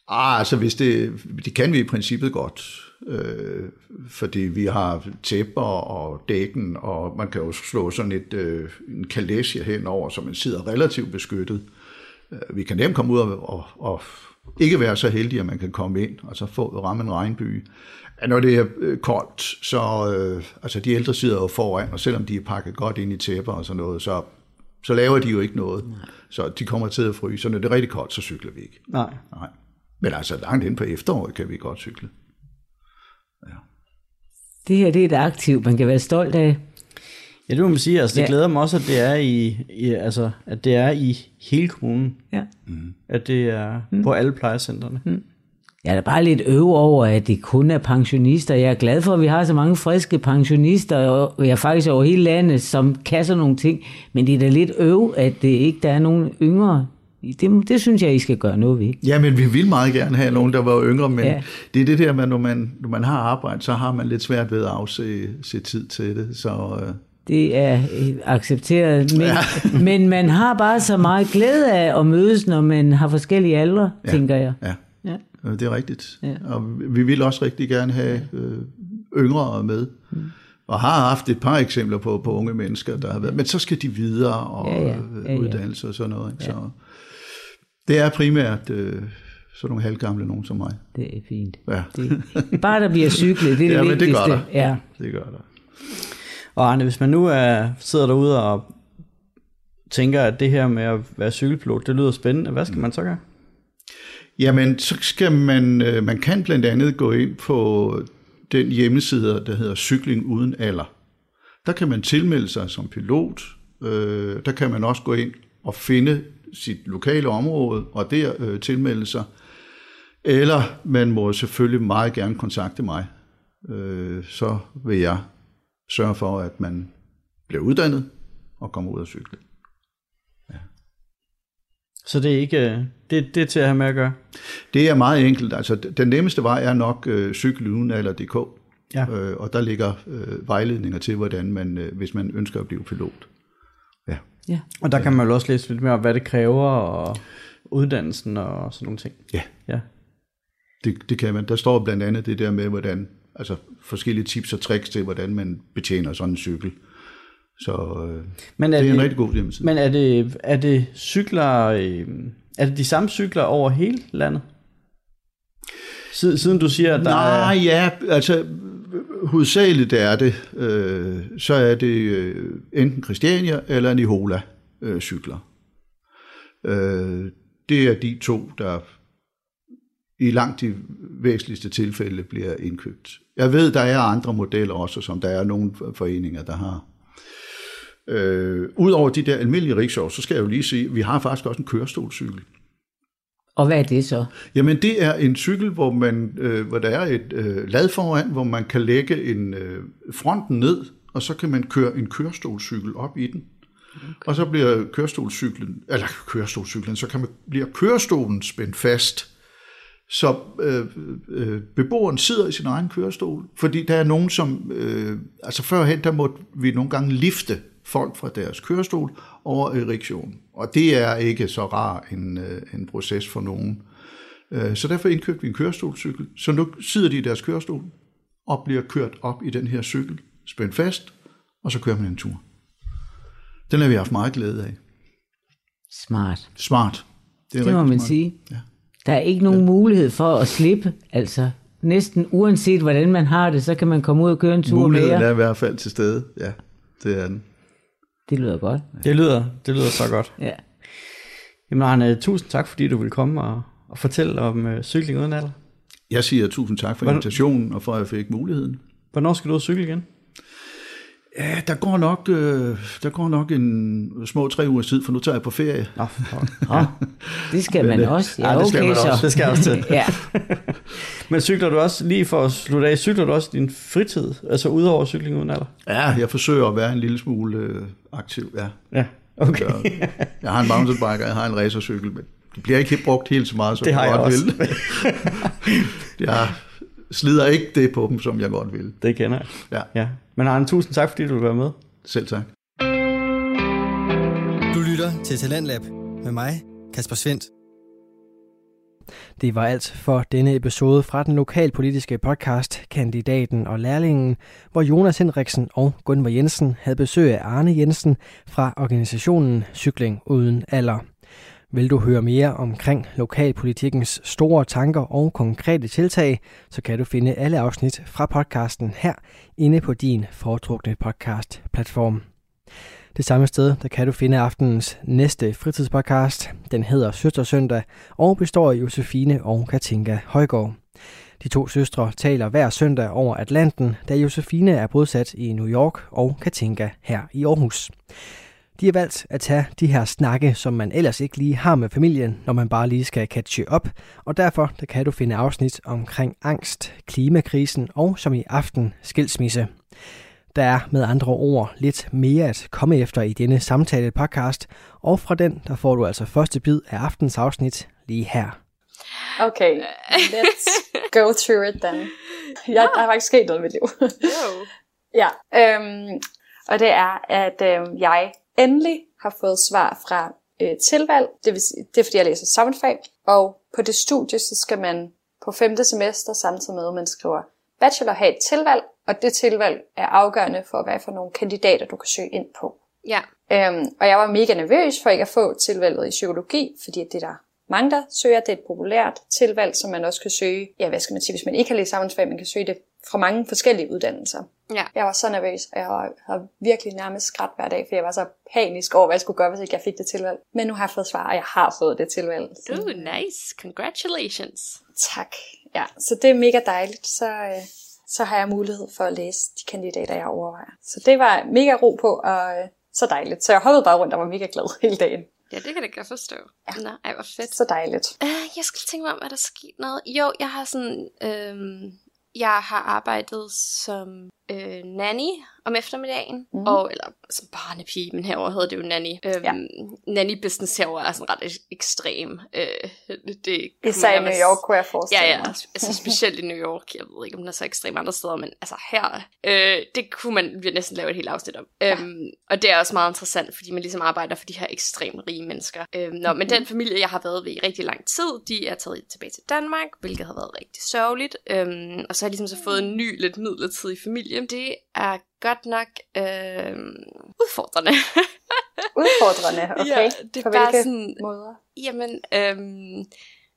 Ah, altså hvis det, det kan vi i princippet godt, øh, fordi vi har tæpper og dækken, og man kan jo slå sådan et, øh, en kalesje henover, så man sidder relativt beskyttet. Øh, Vi kan nemt komme ud og, og, og ikke være så heldige, at man kan komme ind, og så få ramme en regnby. Ja, Når det er øh, koldt, så øh, altså de ældre sidder jo foran, og selvom de er pakket godt ind i tæpper og sådan noget, så, så laver de jo ikke noget. Nej. Så de kommer til at fryse, så når det er rigtig koldt, så cykler vi ikke. Nej. Nej. Men altså langt ind på efteråret kan vi godt cykle. det her det er et aktiv, man kan være stolt af. Ja, det må man sige. Altså, det Ja. glæder mig også, at det er i, i, altså, at det er i hele kommunen. Ja. At det er mm. på alle plejecentrene. Mm. Jeg er da bare lidt øv over, at det kun er pensionister. Jeg er glad for, at vi har så mange friske pensionister, og jeg er faktisk over hele landet, som sådan nogle ting. Men det er da lidt øv, at det ikke der er nogen yngre. Det, det synes jeg, I skal gøre noget ved. Ja, men vi vil meget gerne have nogen, der var yngre, men Ja. ja. det er det der med, når man, når man har arbejde, så har man lidt svært ved at afse se tid til det. Så øh, Det er øh, accepteret, men, ja. men man har bare så meget glæde af at mødes, når man har forskellige aldre, ja. tænker jeg. ja, Ja. øh, det er rigtigt. Ja. Og vi vil også rigtig gerne have øh, yngre med. Mm. Og har haft et par eksempler på, på unge mennesker, der har været, men så skal de videre og Ja, ja, ja. ja. Ja, ja. uddannelse og sådan noget. Ikke? Så det er primært øh, sådan nogle halvgamle nogen som mig. Det er fint. Ja, Det, bare der bliver cyklet, det er ja det men det vigtigste. gør der. Ja. Det gør der. Og Arne, hvis man nu er, sidder derude og tænker, at det her med at være cykelpilot, det lyder spændende, hvad skal man så gøre? Jamen, så skal man, øh, man kan blandt andet gå ind på den hjemmeside, der hedder Cykling Uden Alder. Der kan man tilmelde sig som pilot. Øh, der kan man også gå ind og finde sit lokale område, og der øh, tilmelde sig. Eller man må selvfølgelig meget gerne kontakte mig. Øh, så vil jeg sørge for, at man bliver uddannet og kommer ud og cykle. Så det er ikke, øh, det, det er til at have med at gøre. Det er meget enkelt. Altså, den nemmeste vej er nok øh, cykeludenaller.dk, Ja. øh, og der ligger øh, vejledninger til, hvordan man, øh, hvis man ønsker at blive pilot. Ja. Ja. Og der kan man jo også læse lidt mere om, hvad det kræver, og uddannelsen og sådan nogle ting. Ja, Ja. det, det kan man. Der står blandt andet det der med, hvordan, altså forskellige tips og tricks til, hvordan man betjener sådan en cykel. Så øh, Men det er er en det, rigtig god hjemmeside. men er det, er det cykler, øh, er det de samme cykler over hele landet? Siden, siden du siger, at der Nej, er... ja, altså hovedsageligt er det, øh, så er det øh, enten Christiania eller Nihola øh, cykler. Øh, det er de to, der i langt de væsentligste tilfælde bliver indkøbt. Jeg ved, der er andre modeller også, som der er nogle foreninger, der har. Øh, Udover de der almindelige rickshaws, så skal jeg jo lige sige, at vi har faktisk også en kørestolcykel. Og hvad er det så? Jamen det er en cykel, hvor, man, øh, hvor der er et øh, lad foran, hvor man kan lægge en øh, fronten ned, og så kan man køre en kørestolcykel op i den. Okay. Og så bliver kørestolcyklen, eller kørestolcyklen, så kan man, bliver kørestolen spændt fast, så øh, øh, beboeren sidder i sin egen kørestol, fordi der er nogen, som, øh, altså førhen, der måtte vi nogle gange lifte folk fra deres kørestol over riksjonen. Og det er ikke så rar en, øh, en proces for nogen. Øh, Så derfor indkøbte vi en kørestolcykel. Så nu sidder de i deres kørestol og bliver kørt op i den her cykel, spændt fast, og så kører man en tur. Den har vi haft meget glæde af. Smart. Smart. er Det må man smart. sige. Ja. Der er ikke nogen mulighed for at slippe. Altså, næsten uanset hvordan man har det, så kan man komme ud og køre en tur Muligheden mere. er i hvert fald til stede. Ja, det er den. Det lyder godt. Det lyder, det lyder så godt. Ja. Jamen Arne, tusind tak, fordi du ville komme og, og fortælle om øh, cykling uden alder. Jeg siger tusind tak for Hvordan- invitationen, og for at jeg fik muligheden. Hvornår skal du ud og cykle igen? Ja, der går nok, øh, der går nok en små tre ugers tid, for nu tager jeg på ferie. Nå, for- Nå, det skal man også. Ja, Ja, det skal okay, man så. også. det skal jeg også til. Ja. Men cykler du også, lige for at slutte af, cykler du også din fritid? Altså udover cykling uden alder? Ja, jeg forsøger at være en lille smule øh, aktiv, ja. Ja, okay. Så, jeg har en mountainbike, og jeg har en racercykel, men det bliver ikke helt brugt helt så meget, som Det har jeg, jeg godt også. vil. jeg slider ikke det på dem, som jeg godt vil. Det kender jeg. Ja, Ja. Men Arne, tusind tak, fordi du vil være med. selv tak. Du lytter til Talentlab med mig, Kasper Svendt. Det var alt for denne episode fra den lokalpolitiske podcast Kandidaten og Lærlingen, hvor Jonas Henriksen og Gunvar Jensen havde besøg af Arne Jensen fra organisationen Cykling Uden Alder. Vil du høre mere omkring lokalpolitikkens store tanker og konkrete tiltag, så kan du finde alle afsnit fra podcasten her inde på din foretrukne podcast-platform. Det samme sted, der kan du finde aftenens næste fritidspodcast. Den hedder Søstersøndag og består af Josefine og Katinka Højgaard. De to søstre taler hver søndag over Atlanten, da Josefine er bosat i New York og Katinka her i Aarhus. De har valgt at tage de her snakke, som man ellers ikke lige har med familien, når man bare lige skal catche op, og derfor der kan du finde afsnit omkring angst, klimakrisen og som i aften skilsmisse. Der er med andre ord lidt mere at komme efter i denne samtale podcast, og fra den der får du altså første bid af aftens afsnit lige her. Okay, let's go through it then. Jeg, der har faktisk sket noget i mit liv. Jo. ja, øhm, og det er, at øhm, jeg endelig har fået svar fra øh, tilvalg. Det, vil sige, det er, fordi jeg læser samfundsfag. Og på det studie, så skal man på femte semester, samtidig med, at man skriver bachelor, have et tilvalg. Og det tilvalg er afgørende for, hvad for nogle kandidater, du kan søge ind på. Ja. Øhm, og jeg var mega nervøs for ikke at få tilvalget i psykologi, fordi det er der mange, der søger. Det er et populært tilvalg, som man også kan søge. Ja, hvad skal man sige, hvis man ikke har læst samfundsfag, man kan søge det fra mange forskellige uddannelser. Ja. Jeg var så nervøs, og jeg har, virkelig nærmest skræt hver dag, for jeg var så panisk over, hvad jeg skulle gøre, hvis ikke jeg fik det tilvalg. Men nu har jeg fået svar, og jeg har fået det tilvalg. Ooh, nice. Congratulations. tak. Ja, så det er mega dejligt. Så, øh, så har jeg mulighed for at læse de kandidater, jeg overvejer. Så det var mega ro på, og øh, så dejligt. Så jeg hoppede bare rundt og var mega glad hele dagen. Ja, det kan jeg godt forstå. Ja. Nå, ej, hvor fedt. Så dejligt. Uh, jeg skal tænke mig om, er der sket noget? Jo, jeg har sådan... Øhm, jeg har arbejdet som øh, nanny om eftermiddagen, Mhm. mm. og, eller som barnepige, men herover hedder det jo nanny. Øhm, Ja. Nanny business herover er sådan ret ek- ekstrem. Øh, det Især i New York, kunne jeg forestille Ja, ja, mig. altså specielt i New York. Jeg ved ikke, om den er så ekstrem andre steder, men altså her, øh, det kunne man vi næsten lave et helt afsnit om. Ja. Øhm, og det er også meget interessant, fordi man ligesom arbejder for de her ekstremt rige mennesker. Øhm, nå, men den familie, jeg har været ved i rigtig lang tid, de er taget tilbage til Danmark, hvilket har været rigtig sørgeligt. Øhm, og så har jeg ligesom så fået en ny, lidt midlertidig familie. Det er godt nok øh, udfordrende. Udfordrende, okay. Ja, det er På bare sådan- måder? Jamen, øhm,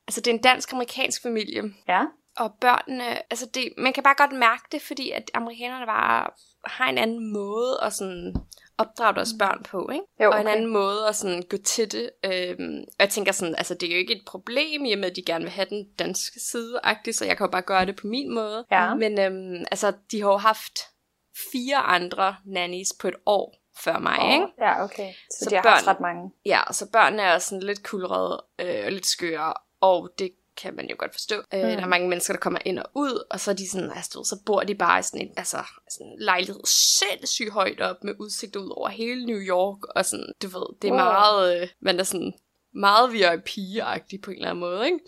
altså det er en dansk-amerikansk familie. Ja. Og børnene, altså det, man kan bare godt mærke det, fordi at amerikanerne bare har en anden måde at sådan opdrage deres børn på, ikke? Jo, Og en okay. anden måde at sådan gå til det. Øhm, og jeg tænker sådan, altså det er jo ikke et problem, i og med at de gerne vil have den danske side så jeg kan jo bare gøre det på min måde. Ja. Men øhm, altså, de har jo haft fire andre nannies på et år før mig, Åh, ikke? Ja, okay. Så, Så de har haft børn- ret mange. Ja, så børnene er sådan lidt kulrede øh, og lidt skøre, og det kan man jo godt forstå. Mm. Øh, der er mange mennesker, der kommer ind og ud, og så er de sådan, altså, så bor de bare i sådan en altså, sådan en lejlighed sindssygt højt op med udsigt ud over hele New York, og sådan, du ved, det er Wow. meget, øh, man er sådan meget VIP-agtig på en eller anden måde, ikke?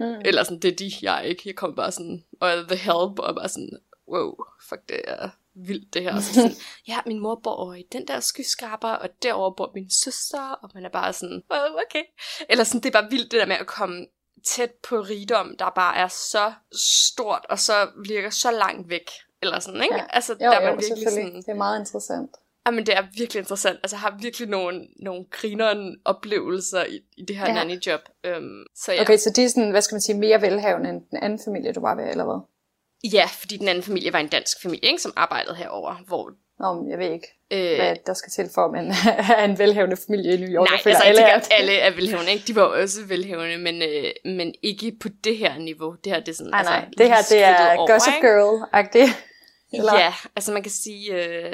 Mm. Eller sådan, det er de, jeg er ikke. Jeg kommer bare sådan, og The Help, og bare sådan, wow, fuck, det er vildt det her. Og så sådan, ja, min mor bor over i den der skyskraber, og derover bor min søster, og man er bare sådan, oh, okay. Eller sådan, det er bare vildt det der med at komme tæt på rigdom, der bare er så stort, og så virker så langt væk. Eller sådan, ikke? Ja. Altså, Jo, der er jo, man virkelig sådan, Det er meget interessant. Jamen, det er virkelig interessant. Altså, jeg har virkelig nogle, nogle grineren oplevelser i, i det her ja. nanny-job. Øhm, så ja. Okay, så de er sådan, hvad skal man sige, mere velhavende end den anden familie, du var ved, eller hvad? Ja, fordi den anden familie var en dansk familie, ikke, som arbejdede herover, hvor Nå, jeg ved ikke, Øh, hvad der skal til for, at man er en velhavende familie i New York. Nej, Jeg altså, alle er er, alle er velhavende, ikke? De var også velhavende, men, øh, men ikke på det her niveau. Det her, det er sådan, nej. altså, det her, det er over, Gossip? Girl-agtigt. Ja, altså man kan sige, øh,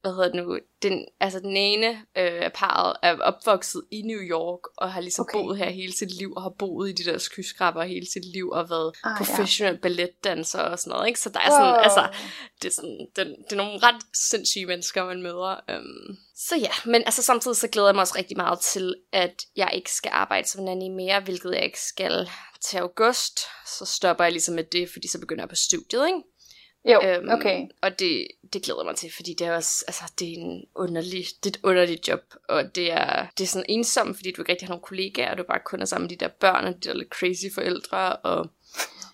hvad hedder det nu, den, altså den ene øh, af parret er opvokset i New York, og har ligesom Okay. boet her hele sit liv, og har boet i de der skyskraber hele sit liv, og været Ah, ja. professionel balletdanser og sådan noget, ikke? Så der er sådan, Wow. altså, det er, sådan, det, det er nogle ret sindssyge mennesker, man møder. Øhm. Så ja, men altså samtidig så glæder jeg mig også rigtig meget til, at jeg ikke skal arbejde som nanny mere, hvilket jeg ikke skal til august. Så stopper jeg ligesom med det, fordi så begynder jeg på studiet, ikke? Jo, Øhm, okay. Og det, det glæder mig til, fordi det er også, altså, det er en underlig, det er et underligt job, og det er, det er sådan ensomt, fordi du ikke rigtig har nogen kollegaer, og du bare kun er sammen med de der børn, og de der lidt crazy forældre, og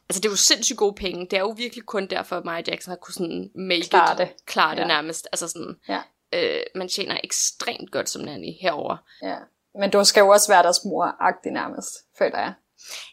altså det er jo sindssygt gode penge, det er jo virkelig kun derfor, at og Jackson har kunnet sådan make Klare it, det. klare det Ja. nærmest, altså sådan, Ja. øh, man tjener ekstremt godt som nanny herover. Ja. Men du skal jo også være deres mor-agtig nærmest, føler jeg.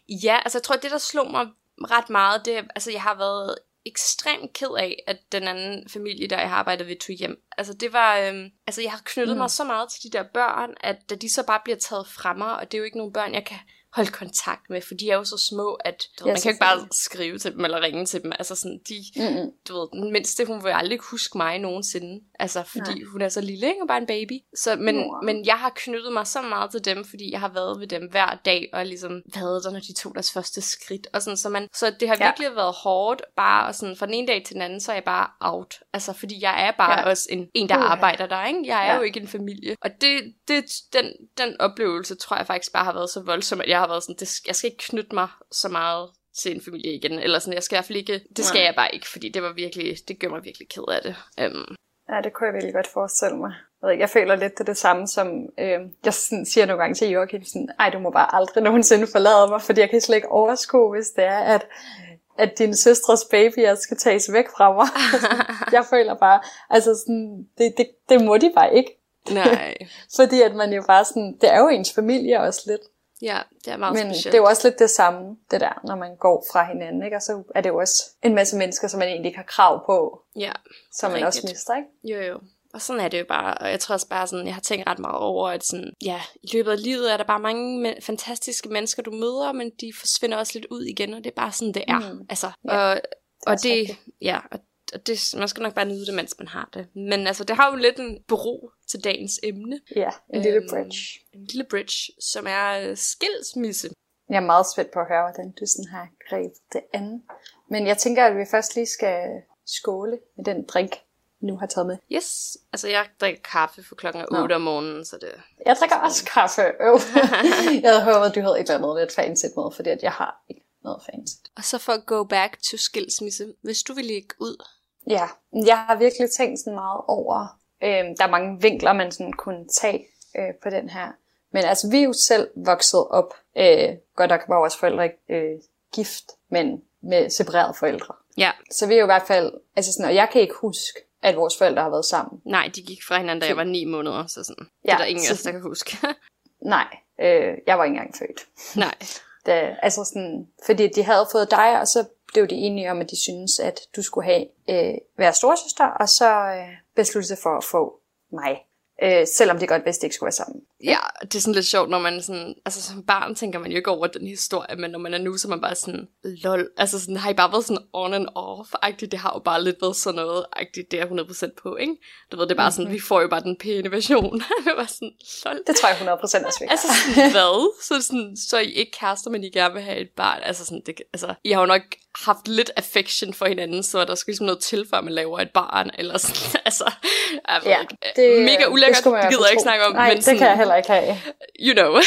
Ja, altså jeg tror, det der slog mig ret meget, det altså jeg har været ekstremt ked af, at den anden familie, der jeg har arbejdet ved, tog hjem. Altså det var, øhm, altså jeg har knyttet mm. mig så meget til de der børn, at da de så bare bliver taget fra mig, og det er jo ikke nogen børn, jeg kan holde kontakt med, for de er jo så små, at du Ja, man kan ikke bare skrive til dem eller ringe til dem. Altså sådan, de, Mm-mm. du ved, den mindste, hun vil aldrig huske mig nogensinde. Altså, fordi Nej. hun er så lille, ikke? Og bare en baby. Så, men, Nå. men jeg har knyttet mig så meget til dem, fordi jeg har været ved dem hver dag, og ligesom været der, når de tog deres første skridt. Og sådan, så, man, så det har Ja. virkelig været hårdt, bare og sådan, fra den ene dag til den anden, så er jeg bare out. Altså, fordi jeg er bare Ja. også en, en der Uha. arbejder der, ikke? Jeg er Ja. jo ikke en familie. Og det, det, den, den oplevelse, tror jeg faktisk bare har været så voldsom, at jeg har været sådan, det, jeg skal ikke knytte mig så meget til en familie igen, eller sådan, jeg skal i hvert fald ikke, det skal Nej. jeg bare ikke, fordi det var virkelig, det gør mig virkelig ked af det. Um, Ja, det kunne jeg virkelig godt forestille mig. Jeg, jeg føler lidt det, det samme, som øh, jeg sådan, siger nogle gange til Joachim, sådan, ej, du må bare aldrig nogensinde forlade mig, fordi jeg kan slet ikke overskue, hvis det er, at, at din søstres babyer skal tages væk fra mig. jeg føler bare, altså sådan, det, det, det må de bare ikke. nej, Fordi at man jo bare sådan, det er jo ens familie også lidt. Ja, det er meget Men specielt. det er jo også lidt det samme, det der, når man går fra hinanden, ikke? Og så er det jo også en masse mennesker, som man egentlig ikke har krav på, Ja, som man også Rigtigt. mister, ikke? jo jo. Og sådan er det jo bare, og jeg tror også bare sådan, jeg har tænkt ret meget over, at sådan, ja, i løbet af livet er der bare mange me- fantastiske mennesker, du møder, men de forsvinder også lidt ud igen, og det er bare sådan, det er. Mm. Altså, Ja, og, er og også det, rigtigt. ja, og og det, man skal nok bare nyde det, mens man har det. Men altså, det har jo lidt en bero til dagens emne. Ja, en lille Øhm, bridge. En lille bridge, som er øh, skilsmisse. Jeg er meget spændt på at høre, hvordan du sådan har grebet det an. Men jeg tænker, at vi først lige skal skåle med den drink, nu har taget med. Yes, altså jeg drikker kaffe for klokken Nå. 8 om morgenen, så det... Jeg drikker også kaffe. Øv. jeg havde håbet, at du havde et eller andet lidt fancy med, fordi at jeg har ikke noget fancy. Og så for at go back to skilsmisse, hvis du vil lægge ud. Ja, jeg har virkelig tænkt sådan meget over, øh, der er mange vinkler, man sådan kunne tage øh, på den her. Men altså, vi er jo selv vokset op, øh, godt nok var vores forældre ikke øh, gift, men med separerede forældre. Ja, Så vi er jo i hvert fald, altså sådan, og jeg kan ikke huske, at vores forældre har været sammen. nej, de gik fra hinanden, da jeg var 9 måneder, så sådan. Ja, det er der ingen af os, der kan huske. Nej, øh, jeg var ikke engang født. nej. Da, altså sådan, fordi de havde fået dig, og så blev de enige om, at de syntes, at du skulle have øh, være storsøster, og så øh, besluttede sig for at få mig. Øh, selvom de godt vidste, at ikke skulle være sammen. Ja, det er sådan lidt sjovt, når man sådan, altså som barn tænker man jo ikke over den historie, men når man er nu, så er man bare sådan, lol, altså sådan, har I bare været sådan on and off-agtigt, det har jo bare lidt været sådan noget-agtigt, det er 100% på, ikke? Du ved, det er bare sådan, vi får jo bare den pæne version, det var sådan, lol. Det tror jeg 100% også vi Altså sådan, hvad? Så, det sådan, så er I ikke kærester, men I gerne vil have et barn. Altså sådan, det, altså, I har jo nok haft lidt affection for hinanden, så der skal ligesom noget til, før man laver et barn, eller sådan, altså, jeg Ja, ikke. det, Mega ulækkert, det i gider jeg ikke snakke om. Nej, men det sådan, kan jeg heller ikke have. You know.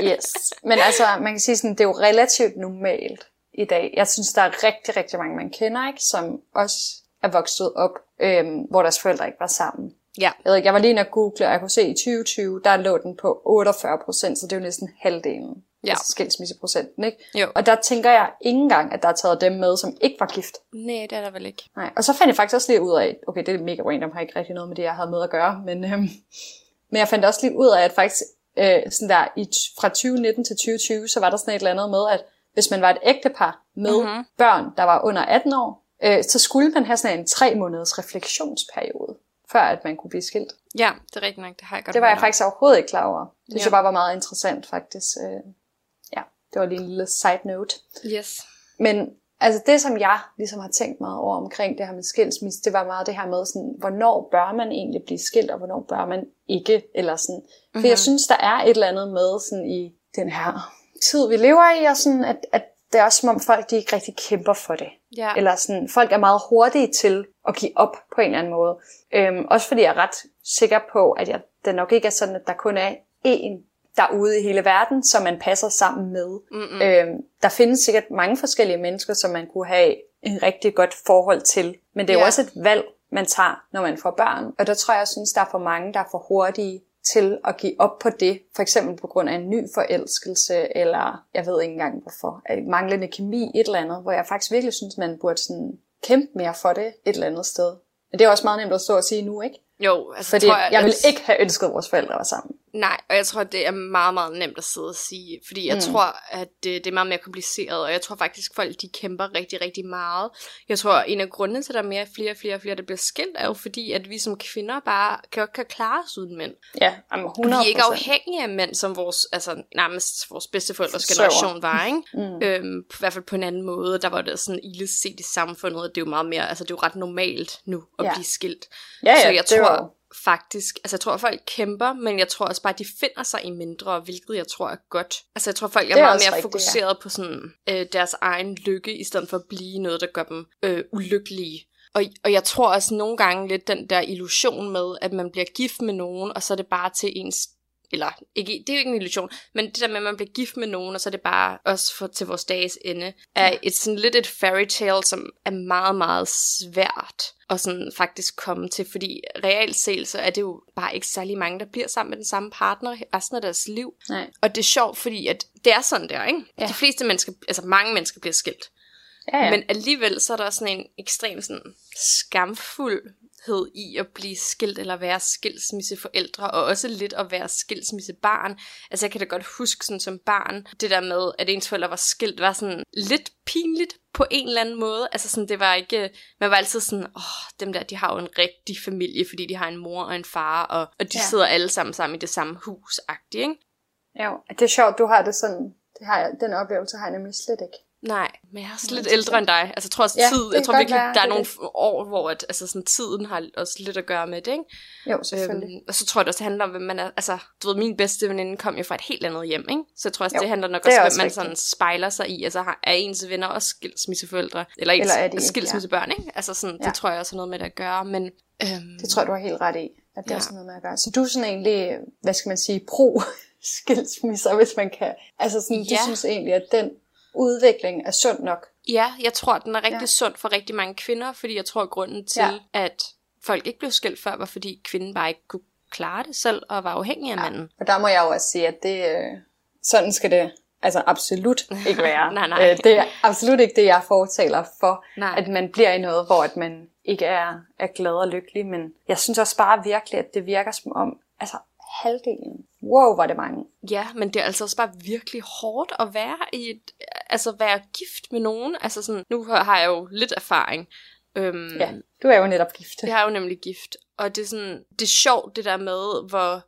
Yes. Men altså, man kan sige sådan, det er jo relativt normalt i dag. Jeg synes, der er rigtig, rigtig mange, man kender, ikke, som også er vokset op, øhm, hvor deres forældre ikke var sammen. ja, Jeg, ved ikke, jeg var lige inde og google, og jeg kunne se, at i 2020, der lå den på 48 procent, så det er jo næsten halvdelen. Ja. Altså skilsmisseprocenten, ikke? Jo. Og der tænker jeg ikke engang, at der er taget dem med, som ikke var gift. nej, det er der vel ikke. Nej. Og så fandt jeg faktisk også lige ud af, okay, det er mega random, har ikke rigtig noget med det, jeg havde med at gøre, men, øhm, men jeg fandt også lige ud af, at faktisk øh, sådan der, i, fra 2019 til 2020, så var der sådan et eller andet med, at hvis man var et ægtepar med Mhm. mm-hmm. børn, der var under 18 år, øh, så skulle man have sådan en tre måneders refleksionsperiode, før at man kunne blive skilt. Ja, det er rigtigt nok. Det har jeg godt Det var jeg faktisk overhovedet ikke klar over. Det synes Ja. jeg bare var meget interessant faktisk. Øh, det var lige en lille side note. Yes. Men altså det, som jeg ligesom har tænkt meget over omkring det her med skilsmisse, det var meget det her med, sådan, hvornår bør man egentlig blive skilt, og hvornår bør man ikke. Eller sådan. For Mhm. mm-hmm. jeg synes, der er et eller andet med sådan, i den her tid, vi lever i, og sådan, at, at det er også som om folk, de ikke rigtig kæmper for det. Ja. Eller sådan, folk er meget hurtige til at give op på en eller anden måde. Øhm, også fordi jeg er ret sikker på, at jeg, det nok ikke er sådan, at der kun er én derude i hele verden, som man passer sammen med. Mm-mm. Øhm, der findes sikkert mange forskellige mennesker, som man kunne have en rigtig godt forhold til. Men det er jo Ja. også et valg, man tager, når man får børn. Og der tror jeg, jeg synes, der er for mange, der er for hurtige til at give op på det. For eksempel på grund af en ny forelskelse, eller jeg ved ikke engang hvorfor. Manglende kemi, et eller andet, hvor jeg faktisk virkelig synes, man burde sådan kæmpe mere for det et eller andet sted. Men det er også meget nemt at stå og sige nu, ikke? Jo, altså Fordi tror jeg, jeg ville at- ikke have ønsket, at vores forældre var sammen. Nej, og jeg tror, det er meget, meget nemt at sidde og sige, fordi jeg mm. tror, at det, det er meget mere kompliceret, og jeg tror faktisk, folk de kæmper rigtig, rigtig meget. Jeg tror, en af grundene til, at der er mere, flere, flere, flere, der bliver skilt, er jo fordi, at vi som kvinder bare kan, kan klare os uden mænd. Ja, jamen 100 Vi er ikke afhængige af mænd, som vores, altså nærmest vores bedsteforældres generation var, ikke? Mm. Øhm, I hvert fald på en anden måde, der var det sådan ilde set i samfundet, og det er jo meget mere, altså det er jo ret normalt nu at Ja. blive skilt. Ja, ja, så jeg det tror var faktisk, altså jeg tror, at folk kæmper, men jeg tror også bare, at de finder sig i mindre, hvilket jeg tror er godt. Altså jeg tror, folk er, er meget mere rigtigt, fokuseret på sådan øh, deres egen lykke, i stedet for at blive noget, der gør dem øh, ulykkelige. Og, og jeg tror også nogle gange lidt den der illusion med, at man bliver gift med nogen, og så er det bare til ens eller ikke, det er jo ikke en illusion, men det der med, at man bliver gift med nogen, og så er det bare også for, til vores dages ende, er et sådan lidt et fairy tale, som er meget, meget svært at sådan faktisk komme til, fordi reelt set, så er det jo bare ikke særlig mange, der bliver sammen med den samme partner resten af deres liv. Nej. Og det er sjovt, fordi at det er sådan der, ikke? Ja. De fleste mennesker, altså mange mennesker bliver skilt. Ja, ja. Men alligevel så er der sådan en ekstrem sådan skamfuldhed i at blive skilt eller være skilsmisseforældre, og også lidt at være skilsmissebarn. Altså jeg kan da godt huske sådan som barn, det der med, at ens forældre var skilt, var sådan lidt pinligt på en eller anden måde. Altså sådan, det var ikke, man var altid sådan, åh, dem der, de har jo en rigtig familie, fordi de har en mor og en far, og, og de Ja. sidder alle sammen sammen i det samme hus, ikke? Jo, det er sjovt, du har det sådan. Det har jeg, den oplevelse har jeg nemlig slet ikke. Nej, men jeg er også lidt ældre end dig. Altså, jeg tror også, Ja, tid, jeg tror virkelig, være, der er nogle år, hvor at, altså, sådan, tiden har også lidt at gøre med det, ikke? Jo, selvfølgelig. Øhm, og så tror jeg det også, det handler om, hvem man er. Altså, du ved, min bedste veninde kom jo fra et helt andet hjem, ikke? Så jeg tror også, Jo, det handler nok det også, også hvem man sådan spejler sig i. Altså, har- er ens venner også skilsmisseforældre? Eller ens Eller er de skilsmissebørn, ikke? Altså, sådan, Ja. det tror jeg også har noget med det at gøre. Men, øhm, Det tror jeg, du har helt ret i, at det Ja. er sådan noget med at gøre. Så du er sådan egentlig, hvad skal man sige, pro skilsmisser, hvis man kan. Altså sådan. Ja. du synes egentlig, at den udvikling er sund nok. Ja, jeg tror, den er rigtig Ja. sund for rigtig mange kvinder, fordi jeg tror, at grunden til, ja. at folk ikke blev skilt før, var fordi kvinden bare ikke kunne klare det selv og var afhængig af Ja. manden. Og der må jeg jo også sige, at det, øh, sådan skal det altså absolut ikke være. Nej, nej. Øh, det er absolut ikke det, jeg fortaler for, Nej. at man bliver i noget, hvor at man ikke er, er glad og lykkelig. Men jeg synes også bare virkelig, at det virker som om, altså halvdelen, wow, var det mange. Ja, men det er altså også bare virkelig hårdt at være i et, altså være gift med nogen. Altså sådan, nu har jeg jo lidt erfaring. Øhm, Ja, du er jo netop gift. Jeg er jo nemlig gift. Og det er sådan, det er sjovt det der med, hvor,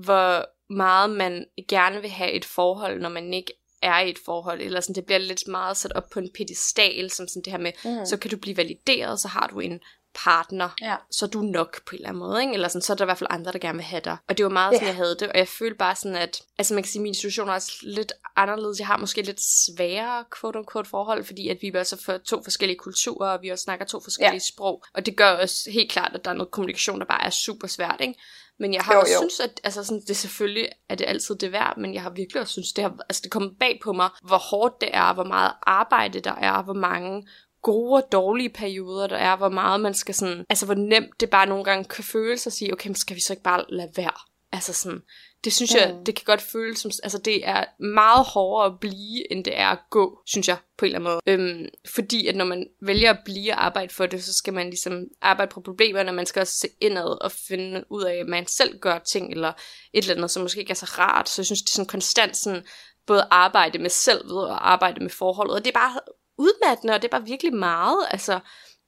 hvor meget man gerne vil have et forhold, når man ikke er i et forhold, eller sådan, det bliver lidt meget sat op på en pedestal, som sådan det her med, mm. så kan du blive valideret, så har du en partner, Ja. så er du nok på en eller anden måde, ikke? eller sådan, så er der i hvert fald andre, der gerne vil have dig. Og det var meget sådan, Ja. jeg havde det, og jeg følte bare sådan, at, altså man kan sige, min situation er også lidt anderledes. Jeg har måske lidt sværere, quote unquote, forhold, fordi at vi er også for to forskellige kulturer, og vi også snakker to forskellige ja. sprog, og det gør også helt klart, at der er noget kommunikation, der bare er super svært, ikke? Men jeg har Jo, også jo. synes, at altså sådan, det selvfølgelig er det altid det værd, men jeg har virkelig også synes, det har, altså det kommer bag på mig, hvor hårdt det er, hvor meget arbejde der er, hvor mange gode og dårlige perioder der er, hvor meget man skal sådan, altså hvor nemt det bare nogle gange kan føles at sige, okay, men skal vi så ikke bare lade være? Altså sådan, det synes jeg, det kan godt føles som, altså det er meget hårdere at blive, end det er at gå, synes jeg, på en eller anden måde. Øhm, fordi at når man vælger at blive og arbejde for det, så skal man ligesom arbejde på problemerne, man skal også se indad og finde ud af, at man selv gør ting, eller et eller andet, som måske ikke er så rart. Så jeg synes, det er sådan konstant sådan, både arbejde med selvet og arbejde med forholdet, og det er bare udmattende, og det er bare virkelig meget, altså,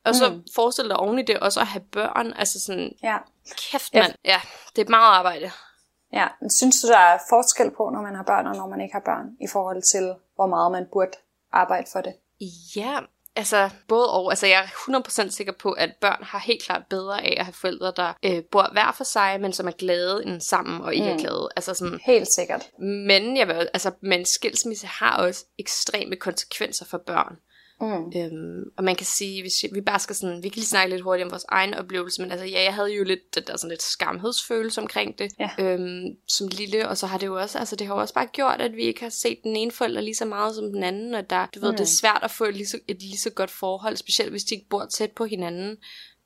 Og så mm. forestil dig oven i det også at have børn. Altså sådan, Ja. kæft mand. Ja, det er meget arbejde. Ja, men synes du, der er forskel på, når man har børn og når man ikke har børn, i forhold til, hvor meget man burde arbejde for det? Ja, altså både og. Altså jeg er 100% sikker på, at børn har helt klart bedre af at have forældre, der øh, bor hver for sig, men som er glade end sammen og ikke mm. er glade. Altså sådan, Helt sikkert. men jeg vil, altså, men skilsmisse har også ekstreme konsekvenser for børn. Mm. Øhm, og man kan sige, hvis vi bare skal sådan, vi kan lige snakke lidt hurtigt om vores egen oplevelse, men altså ja, jeg havde jo lidt, den der sådan lidt skamhedsfølelse omkring det, Ja. øhm, som lille, og så har det jo også, altså det har jo også bare gjort, at vi ikke har set den ene forælder lige så meget som den anden, og der, du ved, Mm. det er svært at få et lige, så, et lige så godt forhold, specielt hvis de ikke bor tæt på hinanden,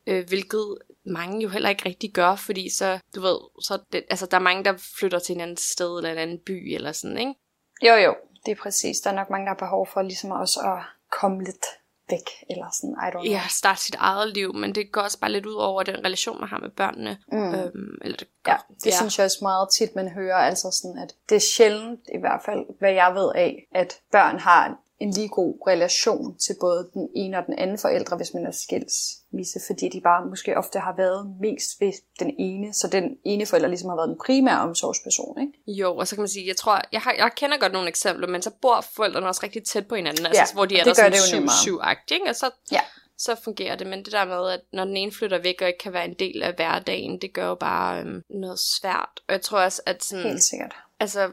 øh, hvilket mange jo heller ikke rigtig gør, fordi så, du ved, så det, altså der er mange, der flytter til en anden sted, eller en anden by, eller sådan, ikke? Jo, jo, det er præcis. Der er nok mange, der har behov for ligesom også at komme lidt væk, eller sådan, I don't know. ja, starte sit eget liv, men det går også bare lidt ud over den relation, man har med børnene. Mm. Øhm, eller det gør, Ja, det ja. synes jeg også meget tit, man hører, altså sådan, at det er sjældent, i hvert fald, hvad jeg ved af, at børn har en lige god relation til både den ene og den anden forældre, hvis man er skilsmisse, fordi de bare måske ofte har været mest ved den ene, så den ene forælder ligesom har været den primære omsorgsperson, ikke? Jo, og så kan man sige, jeg tror, jeg, har, jeg kender godt nogle eksempler, men så bor forældrene også rigtig tæt på hinanden, altså, Ja, hvor de er det der sådan nemmere. 7-7-agtigt, ikke? Og så, Ja. så fungerer det, men det der med, at når den ene flytter væk og ikke kan være en del af hverdagen, det gør jo bare øhm, noget svært. Og jeg tror også, at sådan, Helt sikkert. altså,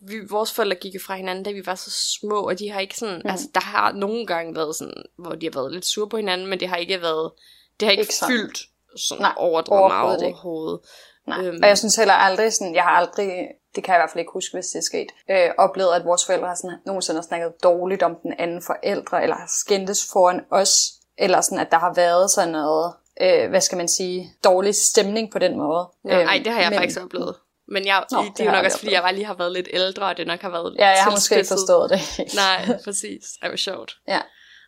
vi, vores forældre gik jo fra hinanden, da vi var så små, og de har ikke sådan, mm. altså, der har nogle gange været sådan, hvor de har været lidt sure på hinanden, men det har ikke været, det har ikke, Ikke sådan. fyldt sådan Nej, overdrevet meget overhovedet ikke. overhovedet. Nej. Øhm. Og jeg synes heller aldrig sådan, jeg har aldrig, det kan jeg i hvert fald ikke huske, hvis det er sket, øh, oplevet, at vores forældre har sådan, nogensinde har snakket dårligt om den anden forældre, eller har skændtes foran os, eller sådan, at der har været sådan noget, øh, hvad skal man sige, dårlig stemning på den måde. Ja, Øhm, det har jeg men- faktisk oplevet. Men jeg, Nå, det, det er jo nok også, fordi jeg bare lige har været lidt ældre, og det nok har været Ja, jeg har måske ikke forstået det. Nej, præcis. Det var sjovt. Ja.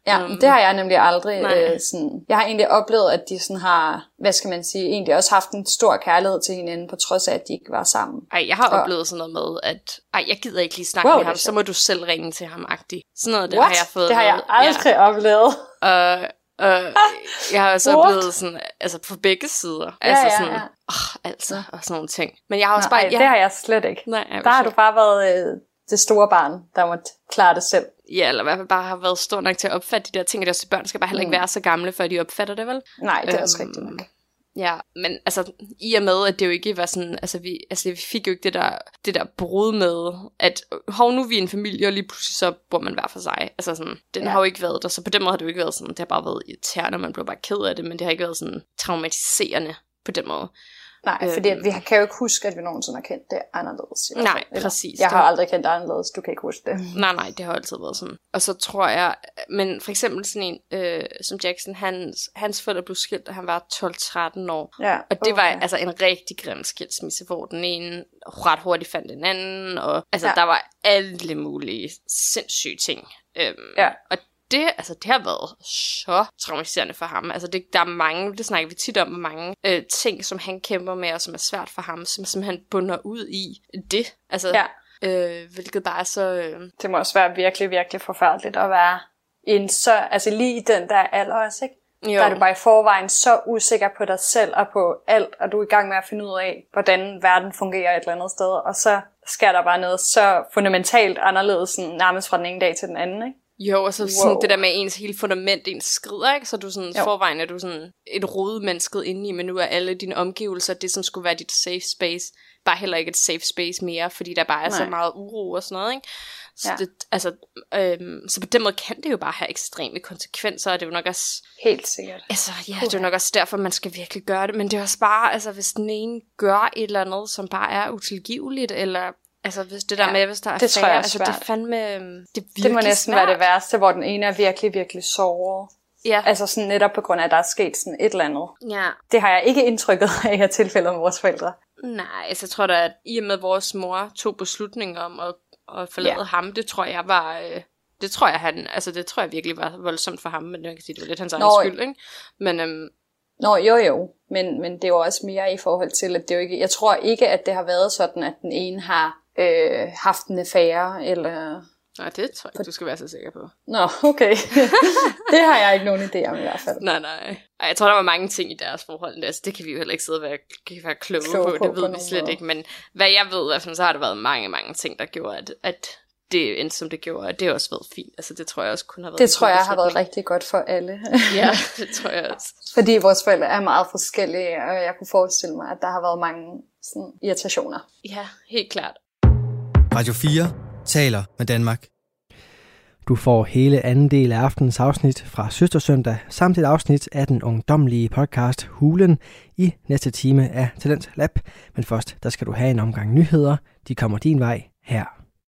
Ja, Øhm, det har jeg nemlig aldrig nej. øh, sådan... Jeg har egentlig oplevet, at de sådan har, hvad skal man sige, egentlig også haft en stor kærlighed til hinanden, på trods af, at de ikke var sammen. Ej, jeg har Og- oplevet sådan noget med, at ej, jeg gider ikke lige snakke Wow, med det ham, så må du selv ringe til ham, agtig. Sådan noget der What? har jeg fået. det har jeg aldrig ja. oplevet. Og, og jeg har også What? oplevet sådan, altså på begge sider. Ja, altså sådan, ja. åh, altså, og sådan nogle ting. Men jeg har også Nej, bare, det har jeg slet ikke. nej, jeg Der har du bare været øh, det store barn, der måtte klare det selv. Ja, eller i hvert fald bare har været stor nok til at opfatte de der ting, at deres børn skal bare heller ikke Mm. være så gamle, før de opfatter det, vel? Nej, det er også Øhm, rigtigt nok. Ja, men altså, i og med, at det jo ikke var sådan, altså vi, altså vi fik jo ikke det der, det der brud med, at hov, nu er vi en familie, og lige pludselig så bor man hver for sig. Altså sådan, den Ja. har jo ikke været der, så på den måde har det jo ikke været sådan, det har bare været irriterende, og man blev bare ked af det, men det har ikke været sådan traumatiserende på den måde. Nej, øhm. fordi at vi kan jo ikke huske, at vi nogensinde har kendt det anderledes. i hvert Nej. Eller, præcis. Jeg Det har var- aldrig kendt det anderledes, du kan ikke huske det. Nej, nej, det har altid været sådan. Og så tror jeg, men for eksempel sådan en øh, som Jackson, hans, hans forældre blev skilt, da han var 12-13 år. Ja, Og det var okay. altså en rigtig grim skilsmisse, hvor den ene ret hurtigt fandt den anden, og altså ja. der var alle mulige sindssyge ting. Øhm, Ja. Og det, altså, det har været så traumatiserende for ham. Altså, det, der er mange, det snakker vi tit om, hvor mange øh, ting, som han kæmper med, og som er svært for ham, som simpelthen bunder ud i det. Altså, Ja. øh, hvilket bare er så... Øh, Det må også være virkelig, virkelig forfærdeligt at være en så, altså lige i den der alder også, ikke? jo, Der er du bare i forvejen så usikker på dig selv og på alt, og du er i gang med at finde ud af, hvordan verden fungerer et eller andet sted, og så sker der bare noget så fundamentalt anderledes, sådan, nærmest fra den ene dag til den anden, ikke? Jo, og så wow. Sådan det der med ens hele fundament, ens skrider, ikke? Så du sådan, Jo. forvejen er du sådan et rodemennesket indeni, men nu er alle dine omgivelser, det som skulle være dit safe space, bare heller ikke et safe space mere, fordi der bare er Nej. så meget uro og sådan noget, ikke? Så, Ja. det, altså, øhm, så på den måde kan det jo bare have ekstreme konsekvenser, og det er jo nok også, Helt sikkert. altså ja, det er jo nok også derfor, man skal virkelig gøre det, men det er også bare, altså hvis den ene gør et eller andet, som bare er utilgiveligt, eller Altså, hvis det der Ja, med, hvis der er det tror jeg færre, altså, det er fandme, øhm, det er Det må næsten svært. være det værste, hvor den ene er virkelig, virkelig såret. Ja, Altså sådan netop på grund af, at der er sket sådan et eller andet. ja. Det har jeg ikke indtrykket af at tilfældet med vores forældre. Nej, altså jeg tror da, at i og med at vores mor tog beslutningen om at, at forlade Ja. ham, det tror jeg var... Øh, det tror jeg, han, altså det tror jeg virkelig var voldsomt for ham, men jeg kan sige, det var lidt hans egen Nå, skyld, ikke? Men øhm, Nå, jo jo, men, men det er jo også mere i forhold til, at det jo ikke, jeg tror ikke, at det har været sådan, at den ene har øh, haft en affære, eller Nej, det tror jeg ikke, du skal være så sikker på. Nå, okay. det har jeg ikke nogen idé om i hvert fald. Nej, nej. Ej, jeg tror, der var mange ting i deres forhold. Altså, det kan vi jo heller ikke sidde og være, kan være kloge, Kloge på. på Det på ved vi slet måde. ikke. Men hvad jeg ved, i hvert fald, så har der været mange, mange ting, der gjorde, at, at det endte, som det gjorde. Og det har også været fint. Altså, det tror jeg også kun har været Det tror jeg har været rigtig godt for alle. Ja, det tror jeg også. Fordi vores forældre er meget forskellige, og jeg kunne forestille mig, at der har været mange sådan, irritationer. Ja, helt klart. Radio 4 taler med Danmark. Du får hele anden del af aftenens afsnit fra Søstersøndag, samt et afsnit af den ungdomlige podcast Hulen i næste time af Talent Lab. Men først, der skal du have en omgang nyheder. De kommer din vej her.